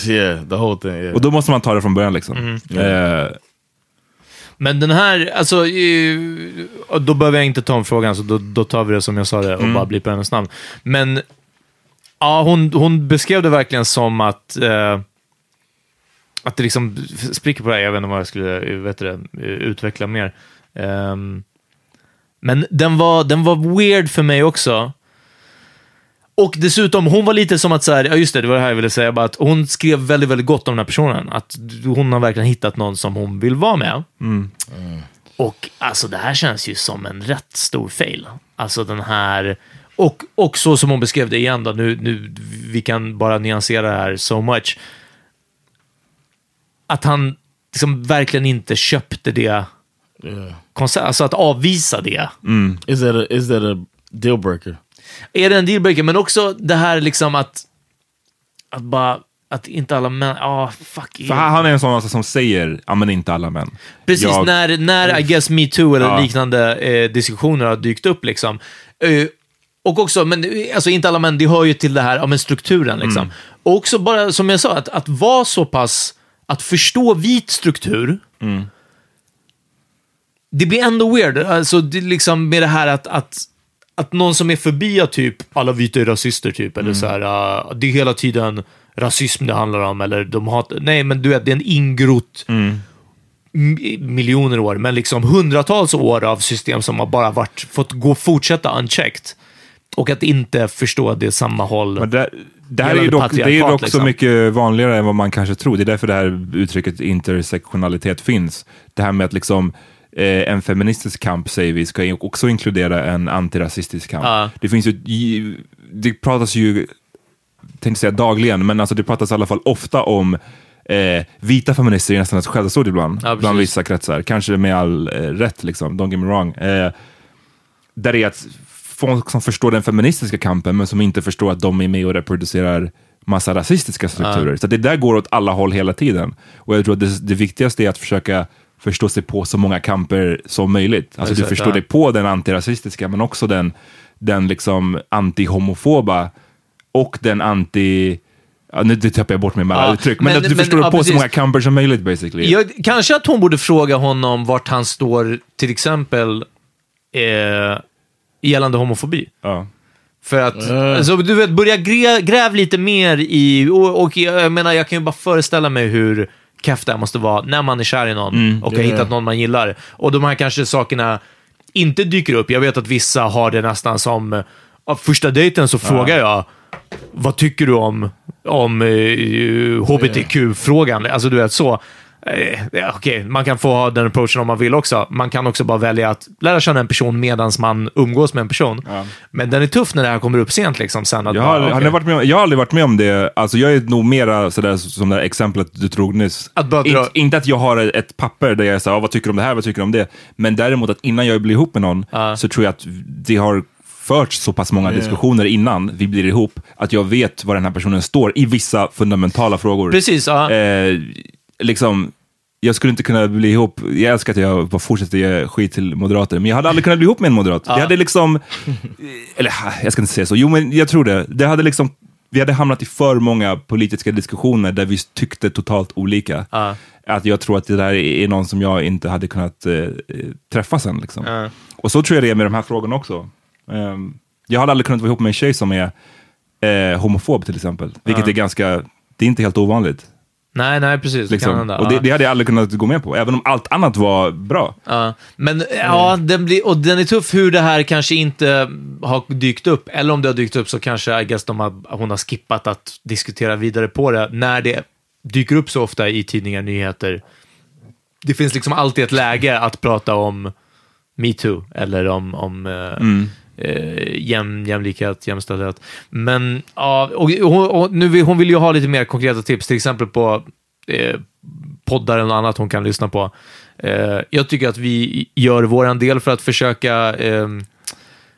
S4: Yeah, the whole thing. Yeah.
S2: och då måste man ta det från början liksom. Eh,
S1: Men den här, alltså, då behöver jag inte ta om frågan, så då, då tar vi det som jag sa det och
S2: Mm.
S1: bara blipar hennes namn. Men ja, hon, hon beskrev det verkligen som att, eh, att det liksom spricker på det här. Jag vet inte vad jag skulle eh, vet det, utveckla mer. Ehm, men den var, den var weird för mig också. Och dessutom, hon var lite som att, så här, ja just det, det var det här jag ville säga, bara att hon skrev väldigt, väldigt gott om den här personen. Att hon har verkligen hittat någon som hon vill vara med. Och alltså det här känns ju som en rätt stor fail. Alltså den här, och, och så som hon beskrev det igen då, nu, nu, vi kan bara nyansera det här so much. Att han liksom verkligen inte köpte det Koncept, alltså att avvisa det.
S4: Is that a is that a deal breaker?
S1: Är det en dealbreaker, men också det här liksom att, att bara, att inte alla män, ah fuck.
S2: för han han är en sån som säger, ja men inte alla män.
S1: Precis,
S2: Jag-
S1: när, när I guess metoo eller
S2: Ja.
S1: liknande eh, diskussioner har dykt upp. Liksom. Eh, och också, men eh, alltså inte alla män, det hör ju till det här, ja, men strukturen. Liksom.
S2: Mm.
S1: Och också bara, som jag sa, att, att vara så pass, att förstå vit struktur,
S2: Mm.
S1: Det blir ändå weird. Alltså, det, är liksom med det här att, att, att någon som är förbi att typ, alla vita är rasister, typ, eller så här, uh, det är hela tiden rasism det handlar om, eller de hat, nej men du vet, det är en ingrott m- miljoner år, men liksom hundratals år av system som har bara varit, fått gå, fortsätta unchecked. Och att inte förstå det samma håll.
S2: Men det, det här är ju dock, det är dock så
S1: liksom.
S2: mycket vanligare än vad man kanske tror. Det är därför det här uttrycket intersektionalitet finns. Det här med att liksom eh, en feministisk kamp, säger vi, ska också inkludera en antirasistisk kamp.
S1: Ja.
S2: Det finns ju, det pratas ju, tänkte säga dagligen, men alltså det pratas i alla fall ofta om Eh, vita feminister är nästan ett skällsord ibland,
S1: Ja,
S2: bland vissa kretsar. Kanske med all eh, rätt, liksom. don't get me wrong. Eh, där är att folk som förstår den feministiska kampen, men som inte förstår att de är med och reproducerar massa rasistiska strukturer. Så det där går åt alla håll hela tiden. Och jag tror att det, det viktigaste är att försöka förstå sig på så många kamper som möjligt. Alltså du förstår
S1: ja.
S2: dig på den antirasistiska, men också den, den liksom anti-homofoba och den anti... Ja, nu tappar jag bort mig med alla
S1: Ja,
S2: uttryck, men,
S1: men-
S2: att du
S1: men-
S2: förstår
S1: ja,
S2: på så
S1: precis.
S2: många kamper som möjligt basically.
S1: Jag, kanske att hon borde fråga honom vart han står, till exempel, eh, gällande homofobi.
S2: Ja.
S1: För att, alltså, du vet, börja grä, gräv lite mer i, och, och jag, jag menar, jag kan ju bara föreställa mig hur kefft det här måste vara när man är kär i någon
S2: Mm.
S1: och har
S4: Ja.
S1: hittat någon man gillar. Och de här kanske sakerna inte dyker upp. Jag vet att vissa har det nästan som, av första dejten så frågar jag, vad tycker du om, om eh, hbtq-frågan? Alltså du vet så. Eh, ja, Okej, man kan få ha den approachen om man vill också. Man kan också bara välja att lära känna en person medan man umgås med en person. Men den är tuff när det här kommer upp sent. Liksom, sen att
S2: Jag
S1: bara,
S2: har,
S1: okej.
S2: ni varit med om, jag har aldrig varit med om det. Alltså jag är nog mera sådär som det här exemplet du drog nyss.
S1: Att bara dra-
S2: inte, inte att jag har ett papper där jag är såhär, ah, vad tycker du om det här, vad tycker du om det? Men däremot att innan jag blir ihop med någon så tror jag att det har förts så pass många diskussioner innan vi blir ihop, att jag vet var den här personen står i vissa fundamentala frågor.
S1: Precis, ja.
S2: Eh, liksom, jag skulle inte kunna bli ihop, jag älskar att jag bara fortsätter ge skit till moderater, men jag hade aldrig kunnat bli ihop med en moderat. Det hade liksom, eller jag ska inte säga så, jo men jag tror det. Det hade liksom, vi hade hamnat i för många politiska diskussioner där vi tyckte totalt olika.
S1: Ja.
S2: Att jag tror att det där är någon som jag inte hade kunnat eh, träffa sen. Liksom.
S1: Ja.
S2: Och så tror jag det är med de här frågorna också. Ehm, jag hade aldrig kunnat vara ihop med en tjej som är eh, homofob till exempel, vilket är ganska, det är inte helt ovanligt.
S1: Nej, nej, precis. Det kan
S2: Liksom.
S1: hända.
S2: Och det, det hade jag aldrig kunnat gå med på, även om allt annat var bra.
S1: Ja, men ja, den blir, och den är tuff hur det här kanske inte har dykt upp. Eller om det har dykt upp så kanske I guess de har, hon har skippat att diskutera vidare på det när det dyker upp så ofta i tidningar, nyheter. Det finns liksom alltid ett läge att prata om metoo eller om, om eh, eh, jäm, jämlikhet, jämställdhet. Men ja, och, och, och nu vill, hon vill ju ha lite mer konkreta tips, till exempel på, eh, poddar eller något annat hon kan lyssna på. Eh, jag tycker att vi gör våran del för att försöka eh,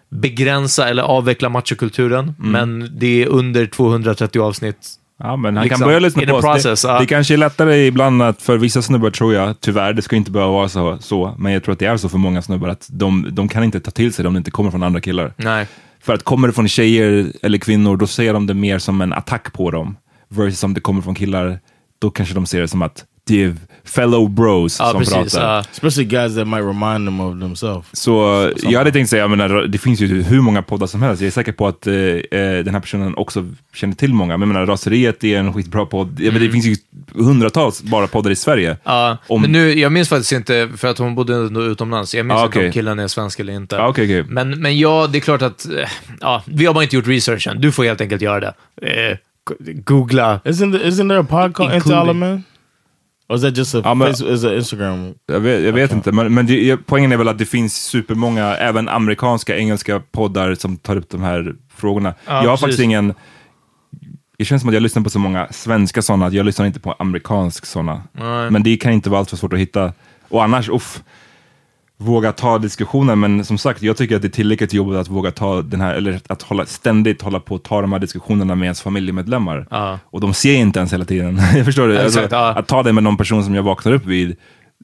S1: begränsa eller avveckla machokulturen, men det är under 230 avsnitt.
S2: Ja, men han
S1: Liksom,
S2: kan börja lyssna på oss.
S1: process,
S2: det,
S1: ja.
S2: det kanske är lättare ibland att för vissa snubbar tror jag, tyvärr, det ska inte behöva vara så, så, men jag tror att det är så för många snubbar att de, de kan inte ta till sig det om det inte kommer från andra killar.
S1: Nej.
S2: För att kommer det från tjejer eller kvinnor, då ser de det mer som en attack på dem. Versus om det kommer från killar, då kanske de ser det som att är fellow bros
S1: Ja,
S2: som
S1: precis.
S2: pratar.
S1: ja.
S4: Especially guys that might remind them of themselves.
S2: Så jag hade tänkt säga, jag menar, det finns ju hur många poddar som helst. Jag är säker på att eh, eh, den här personen också känner till många. Men jag menar, Raseriet är en skitbra podd. Jag menar, det finns ju hundratals bara poddar i Sverige.
S1: Mm. Ja,
S2: Om-
S1: men nu, jag minns faktiskt inte, för att hon bodde ändå utomlands, jag minns
S2: Ah,
S1: inte
S2: okej.
S1: om killen är svensk eller inte.
S2: Ja, okej, okej.
S1: Men, men ja, det är klart att, eh, ja, vi har bara inte gjort researchen. Du får helt enkelt göra det. Eh, googla.
S4: Isn't there, isn't there a pod called Into
S1: Including-
S4: All Men? Or is that just a,
S2: Ja, men-
S4: Facebook, is Instagram?
S2: Jag vet, jag vet inte, men, men det, poängen är väl att det finns supermånga, även amerikanska, engelska poddar som tar upp de här frågorna.
S1: Ja,
S2: jag har
S1: precis.
S2: faktiskt ingen... Det känns som att jag lyssnar på så många svenska sådana, att jag lyssnar inte på amerikansk sådana. Men det kan inte vara allt för svårt att hitta. Och annars, uff, våga ta diskussionen. Men som sagt, jag tycker att det är tillräckligt jobbigt att våga ta den här, eller att hålla, ständigt hålla på och ta de här diskussionerna med ens familjemedlemmar.
S1: Ja.
S2: Och de ser inte ens hela tiden. jag förstår det. Alltså,
S1: ja.
S2: Att ta det med någon person som jag vaknar upp vid,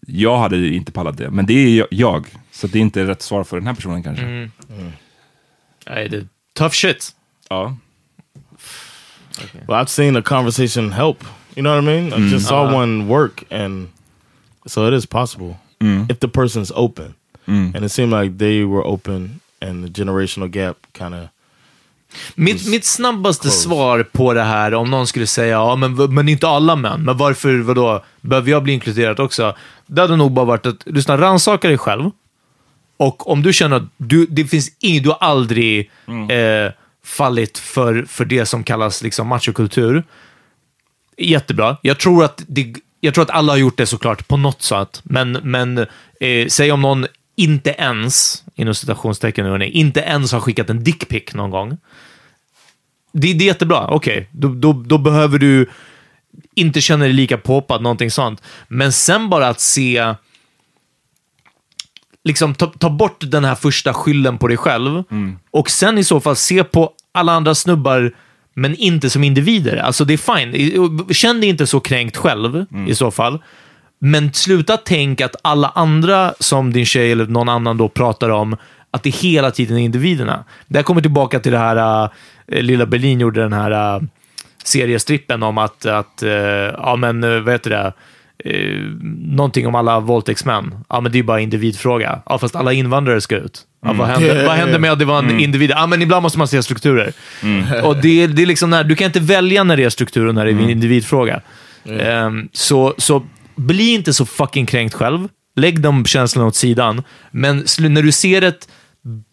S2: jag hade inte pallat det. Men det är jag- jag, så det är inte rätt svar för den här personen kanske.
S1: Mm. Nej, det tough shit.
S2: Ja.
S4: Well, I've seen a conversation help. You know what I mean? I just saw
S1: Uh-huh.
S4: one work, and so it is possible if the person's open. And it seemed like they were open, and the generational gap kind of.
S1: Mitt, mitt snabbaste svar på det här, om någon skulle säga ja, men, men inte alla män, men varför, vadå, behöver jag bli inkluderad också? Det hade nog bara varit att, lyssna, rannsaka dig själv. Och om du känner att du, det finns inget, du har aldrig eh, fallit för, för det som kallas liksom machokultur. Jättebra. Jag tror att, det, jag tror att alla har gjort det såklart på något sätt. Men, men eh, säg om någon inte ens, inom citationstecken, hörni, inte ens har skickat en dickpic någon gång. Det, det är jättebra, okej. Då, då, då behöver du inte känna dig lika påpad, någonting sånt. Men sen bara att se, liksom ta, ta bort den här första skylden på dig själv och sen i så fall se på alla andra snubbar, men inte som individer. Alltså det är fine. Känn dig inte så kränkt själv i så fall. Men sluta tänk att alla andra som din tjej eller någon annan då pratar om, att det hela tiden är individerna. Det här kommer tillbaka till det här, äh, Lilla Berlin gjorde den här äh, seriestrippen om att, att äh, ja men vad heter det, någonting om alla våldtäktsmän. Ja, men det är bara individfråga. Ja, fast alla invandrare ska ut. Ja, vad, hände, vad hände med att det var en individ? Ja, men ibland måste man se strukturer. Och det, det är liksom när, du kan inte välja när det är struktur och när det är en individfråga. Ehm, så, så bli inte så fucking kränkt själv. Lägg de känslorna åt sidan. Men när du ser ett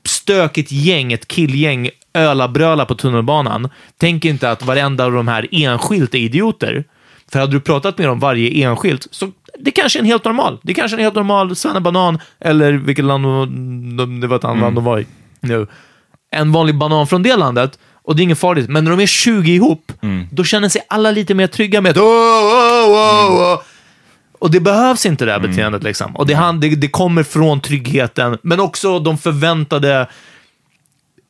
S1: stökigt gäng, ett killgäng, öla-bröla på tunnelbanan, tänk inte att varenda av de här enskilt är idioter. För hade du pratat med dem varje enskilt, så det kanske är en helt normal. Det kanske är en helt normal svennebanan, eller vilket land de- de- det var ett annat land de var i nu. En vanlig banan från det landet, och det är inget farligt. Men när de är 20 ihop, då känner sig alla lite mer trygga med att "Åh, åh, åh, åh." Och det behövs inte det här beteendet. Liksom. Och det, han- det, det kommer från tryggheten, men också de förväntade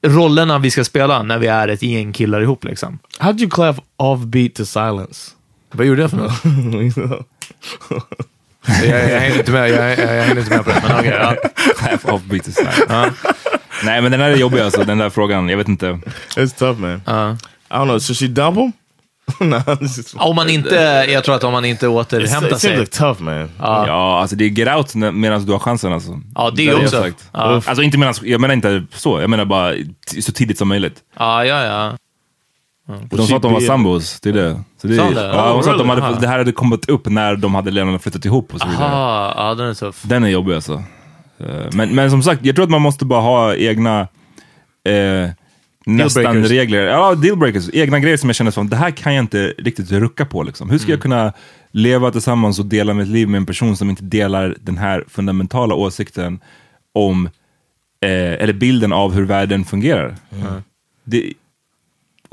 S1: rollerna vi ska spela när vi är ett gäng killar ihop. Liksom.
S4: How did you clap off beat to silence?
S1: Vad gjorde jag för något? jag, jag hängde inte med, jag, jag, jag hängde inte med på det. Men okej, ja.
S2: Off beat is nice. Nej, men den här är jobbig alltså, den där frågan. Jag vet inte.
S4: It's tough, man.
S1: Ja.
S4: I don't know. Should she dump him? it's
S1: Om man inte, jag tror att om man inte återhämtar
S4: it seems
S1: sig.
S4: like tough, man.
S2: Ja, alltså det är get out medan du har chansen alltså.
S1: Ja, det
S2: jag
S1: också.
S2: sagt.
S1: Ja.
S2: Alltså inte medan, jag menar inte så, jag menar bara så tidigt som möjligt.
S1: Ja, ja, ja.
S2: De sa att de var sambos, det är det. Så det är,
S1: de det?
S2: ja, de sa att de hade,
S1: Aha.
S2: det här hade kommit upp när de hade redan flyttat ihop och så vidare.
S1: Aha, ja, den är tuff.
S2: Den är jobbig alltså. Eh, Men, men som sagt, jag tror att man måste bara ha egna eh, nästan regler. Ja, dealbreakers. Egna grejer som jag känner som, det här kan jag inte riktigt rucka på. Liksom. Hur ska jag kunna leva tillsammans och dela mitt liv med en person som inte delar den här fundamentala åsikten om, eh, eller bilden av hur världen fungerar? Det,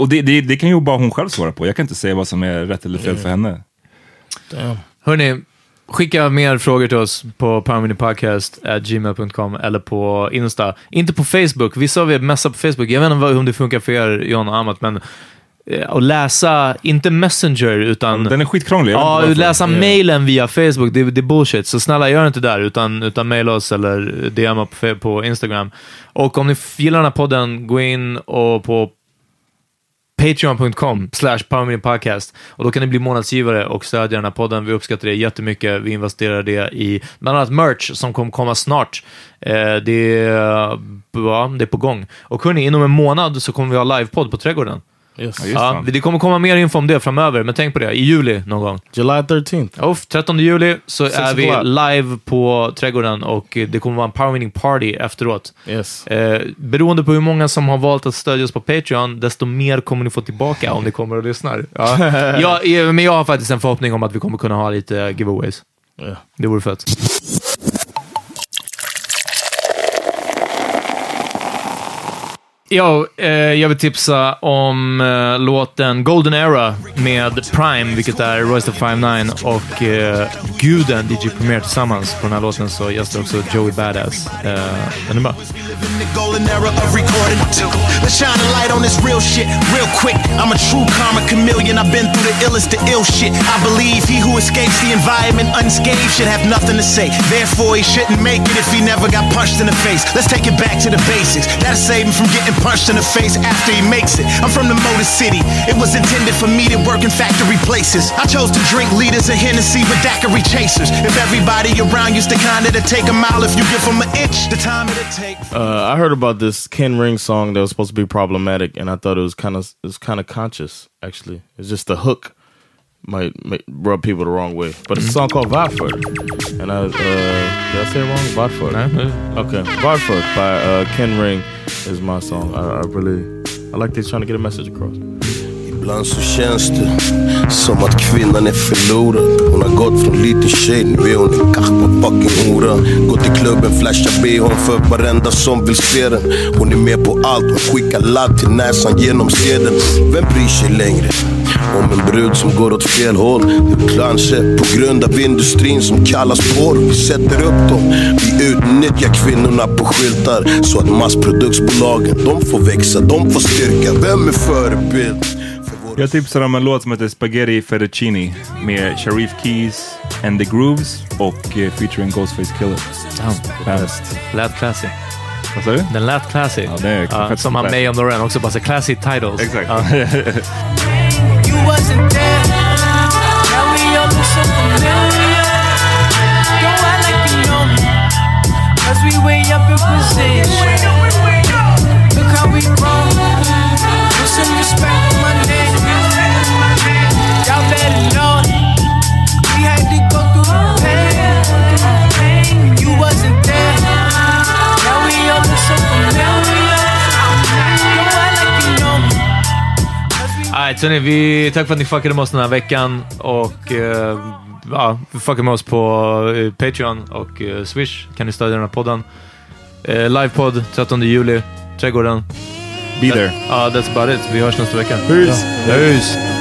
S2: och det, det, det kan ju bara hon själv svara på. Jag kan inte säga vad som är rätt eller fel för henne.
S4: Damn.
S1: Hörni, Skicka mer frågor till oss på powerminipodcast.gmail.com eller på Insta. Inte på Facebook. Vissa av er messar på Facebook. Jag vet inte om det funkar för er, John och Amat, men eh, att läsa, inte Messenger, utan...
S2: Den är skitkrånglig.
S1: Ja, läsa
S2: Ja.
S1: mailen via Facebook, det, det är bullshit. Så snälla, gör inte det där, utan, utan maila oss eller DMa på, på Instagram. Och om ni gillar den här podden, gå in och på patreon.com slash Podcast och då kan ni bli månadsgivare och stödja den här podden. Vi uppskattar det jättemycket. Vi investerar det i bland annat merch som kommer komma snart. Eh, det, är, ja, det är på gång. Och hörni, inom en månad så kommer vi ha livepodd på Trädgården.
S4: Yes.
S1: Ja, det kommer komma mer info om det framöver, men tänk på det, i juli någon gång.
S4: July 13th.
S1: Uff, 13 juli så
S4: Six
S1: är vi live på Trädgården och det kommer vara en power meeting party efteråt.
S4: Yes.
S1: Eh, beroende på hur många som har valt att stödja oss på Patreon, desto mer kommer ni få tillbaka om ni kommer och lyssnar. Ja. ja, eh, men jag har faktiskt en förhoppning om att vi kommer kunna ha lite giveaways.
S4: Ja.
S1: Det vore fett. Ja, eh, jag vill tipsa om eh, låten Golden Era med Prime, vilket är Royce the 59 och eh, Guden DJ Premier tillsammans på den här låten så gästar också Joey Badass. Eh, den är bra.
S5: karma chameleon. I've been through the illest ill shit. I believe he who escapes the environment unscathed should have nothing to say. Therefore, he shouldn't make it if he never got punched in the face. Let's take it back to the basics. That'll save him from getting punched in the face after he makes it. I'm from the Motor City. It was intended for me to work in factory places. I chose to drink liters of Hennessy with daiquiri chasers. If everybody around you's the kind that'll take a mile if you give them an inch, the time it'll take.
S4: Uh, I heard about this Ken Ring song that was supposed to be problematic, and I thought it was kind of it was kind of conscious. Actually, it's just the hook might, might rub people the wrong way. But it's a song called Vodford, and I uh, did I say it wrong? Vodford. Okay, Vodford by uh, Ken Ring is my song. I, I really I like this trying to get a message across.
S6: Ibland så känns det som att kvinnan är förlorad. Hon har gått från liten tjej, nu är hon en kappa fucking hora. Går till klubben, flashar bhn för varenda som vill se den. Hon är med på allt, hon skickar ladd till näsan genom seden. Vem bryr sig längre? Om en brud som går åt fel håll. Det är kanske på grund av industrin som kallas porr. Vi sätter upp dem. Vi utnyttjar kvinnorna på skyltar. Så att massproduktsbolagen, de får växa, de får styrka. Vem är förebild?
S2: Jag tipsar om en låt som heter Spaghetti Fettuccini med Sharif Keys and the Grooves och eh, featuring Ghostface Killer.
S1: Bäst. Lät classy.
S2: Vad sa du?
S1: Den lät classy.
S2: Ja, det är
S1: Ja, som han. May on the Run också, bara så classy titles.
S2: Exakt.
S1: Ja. Alright, vi, tack för att ni fuckade med oss den här veckan och eh, ja, fucka med oss på eh, Patreon och eh, Swish. Kan ni stödja den här podden. Eh, livepodd 13 juli, Trädgården.
S2: Be there.
S1: Ja, that's about it. Vi hörs nästa vecka.
S2: Peace.
S1: Ja.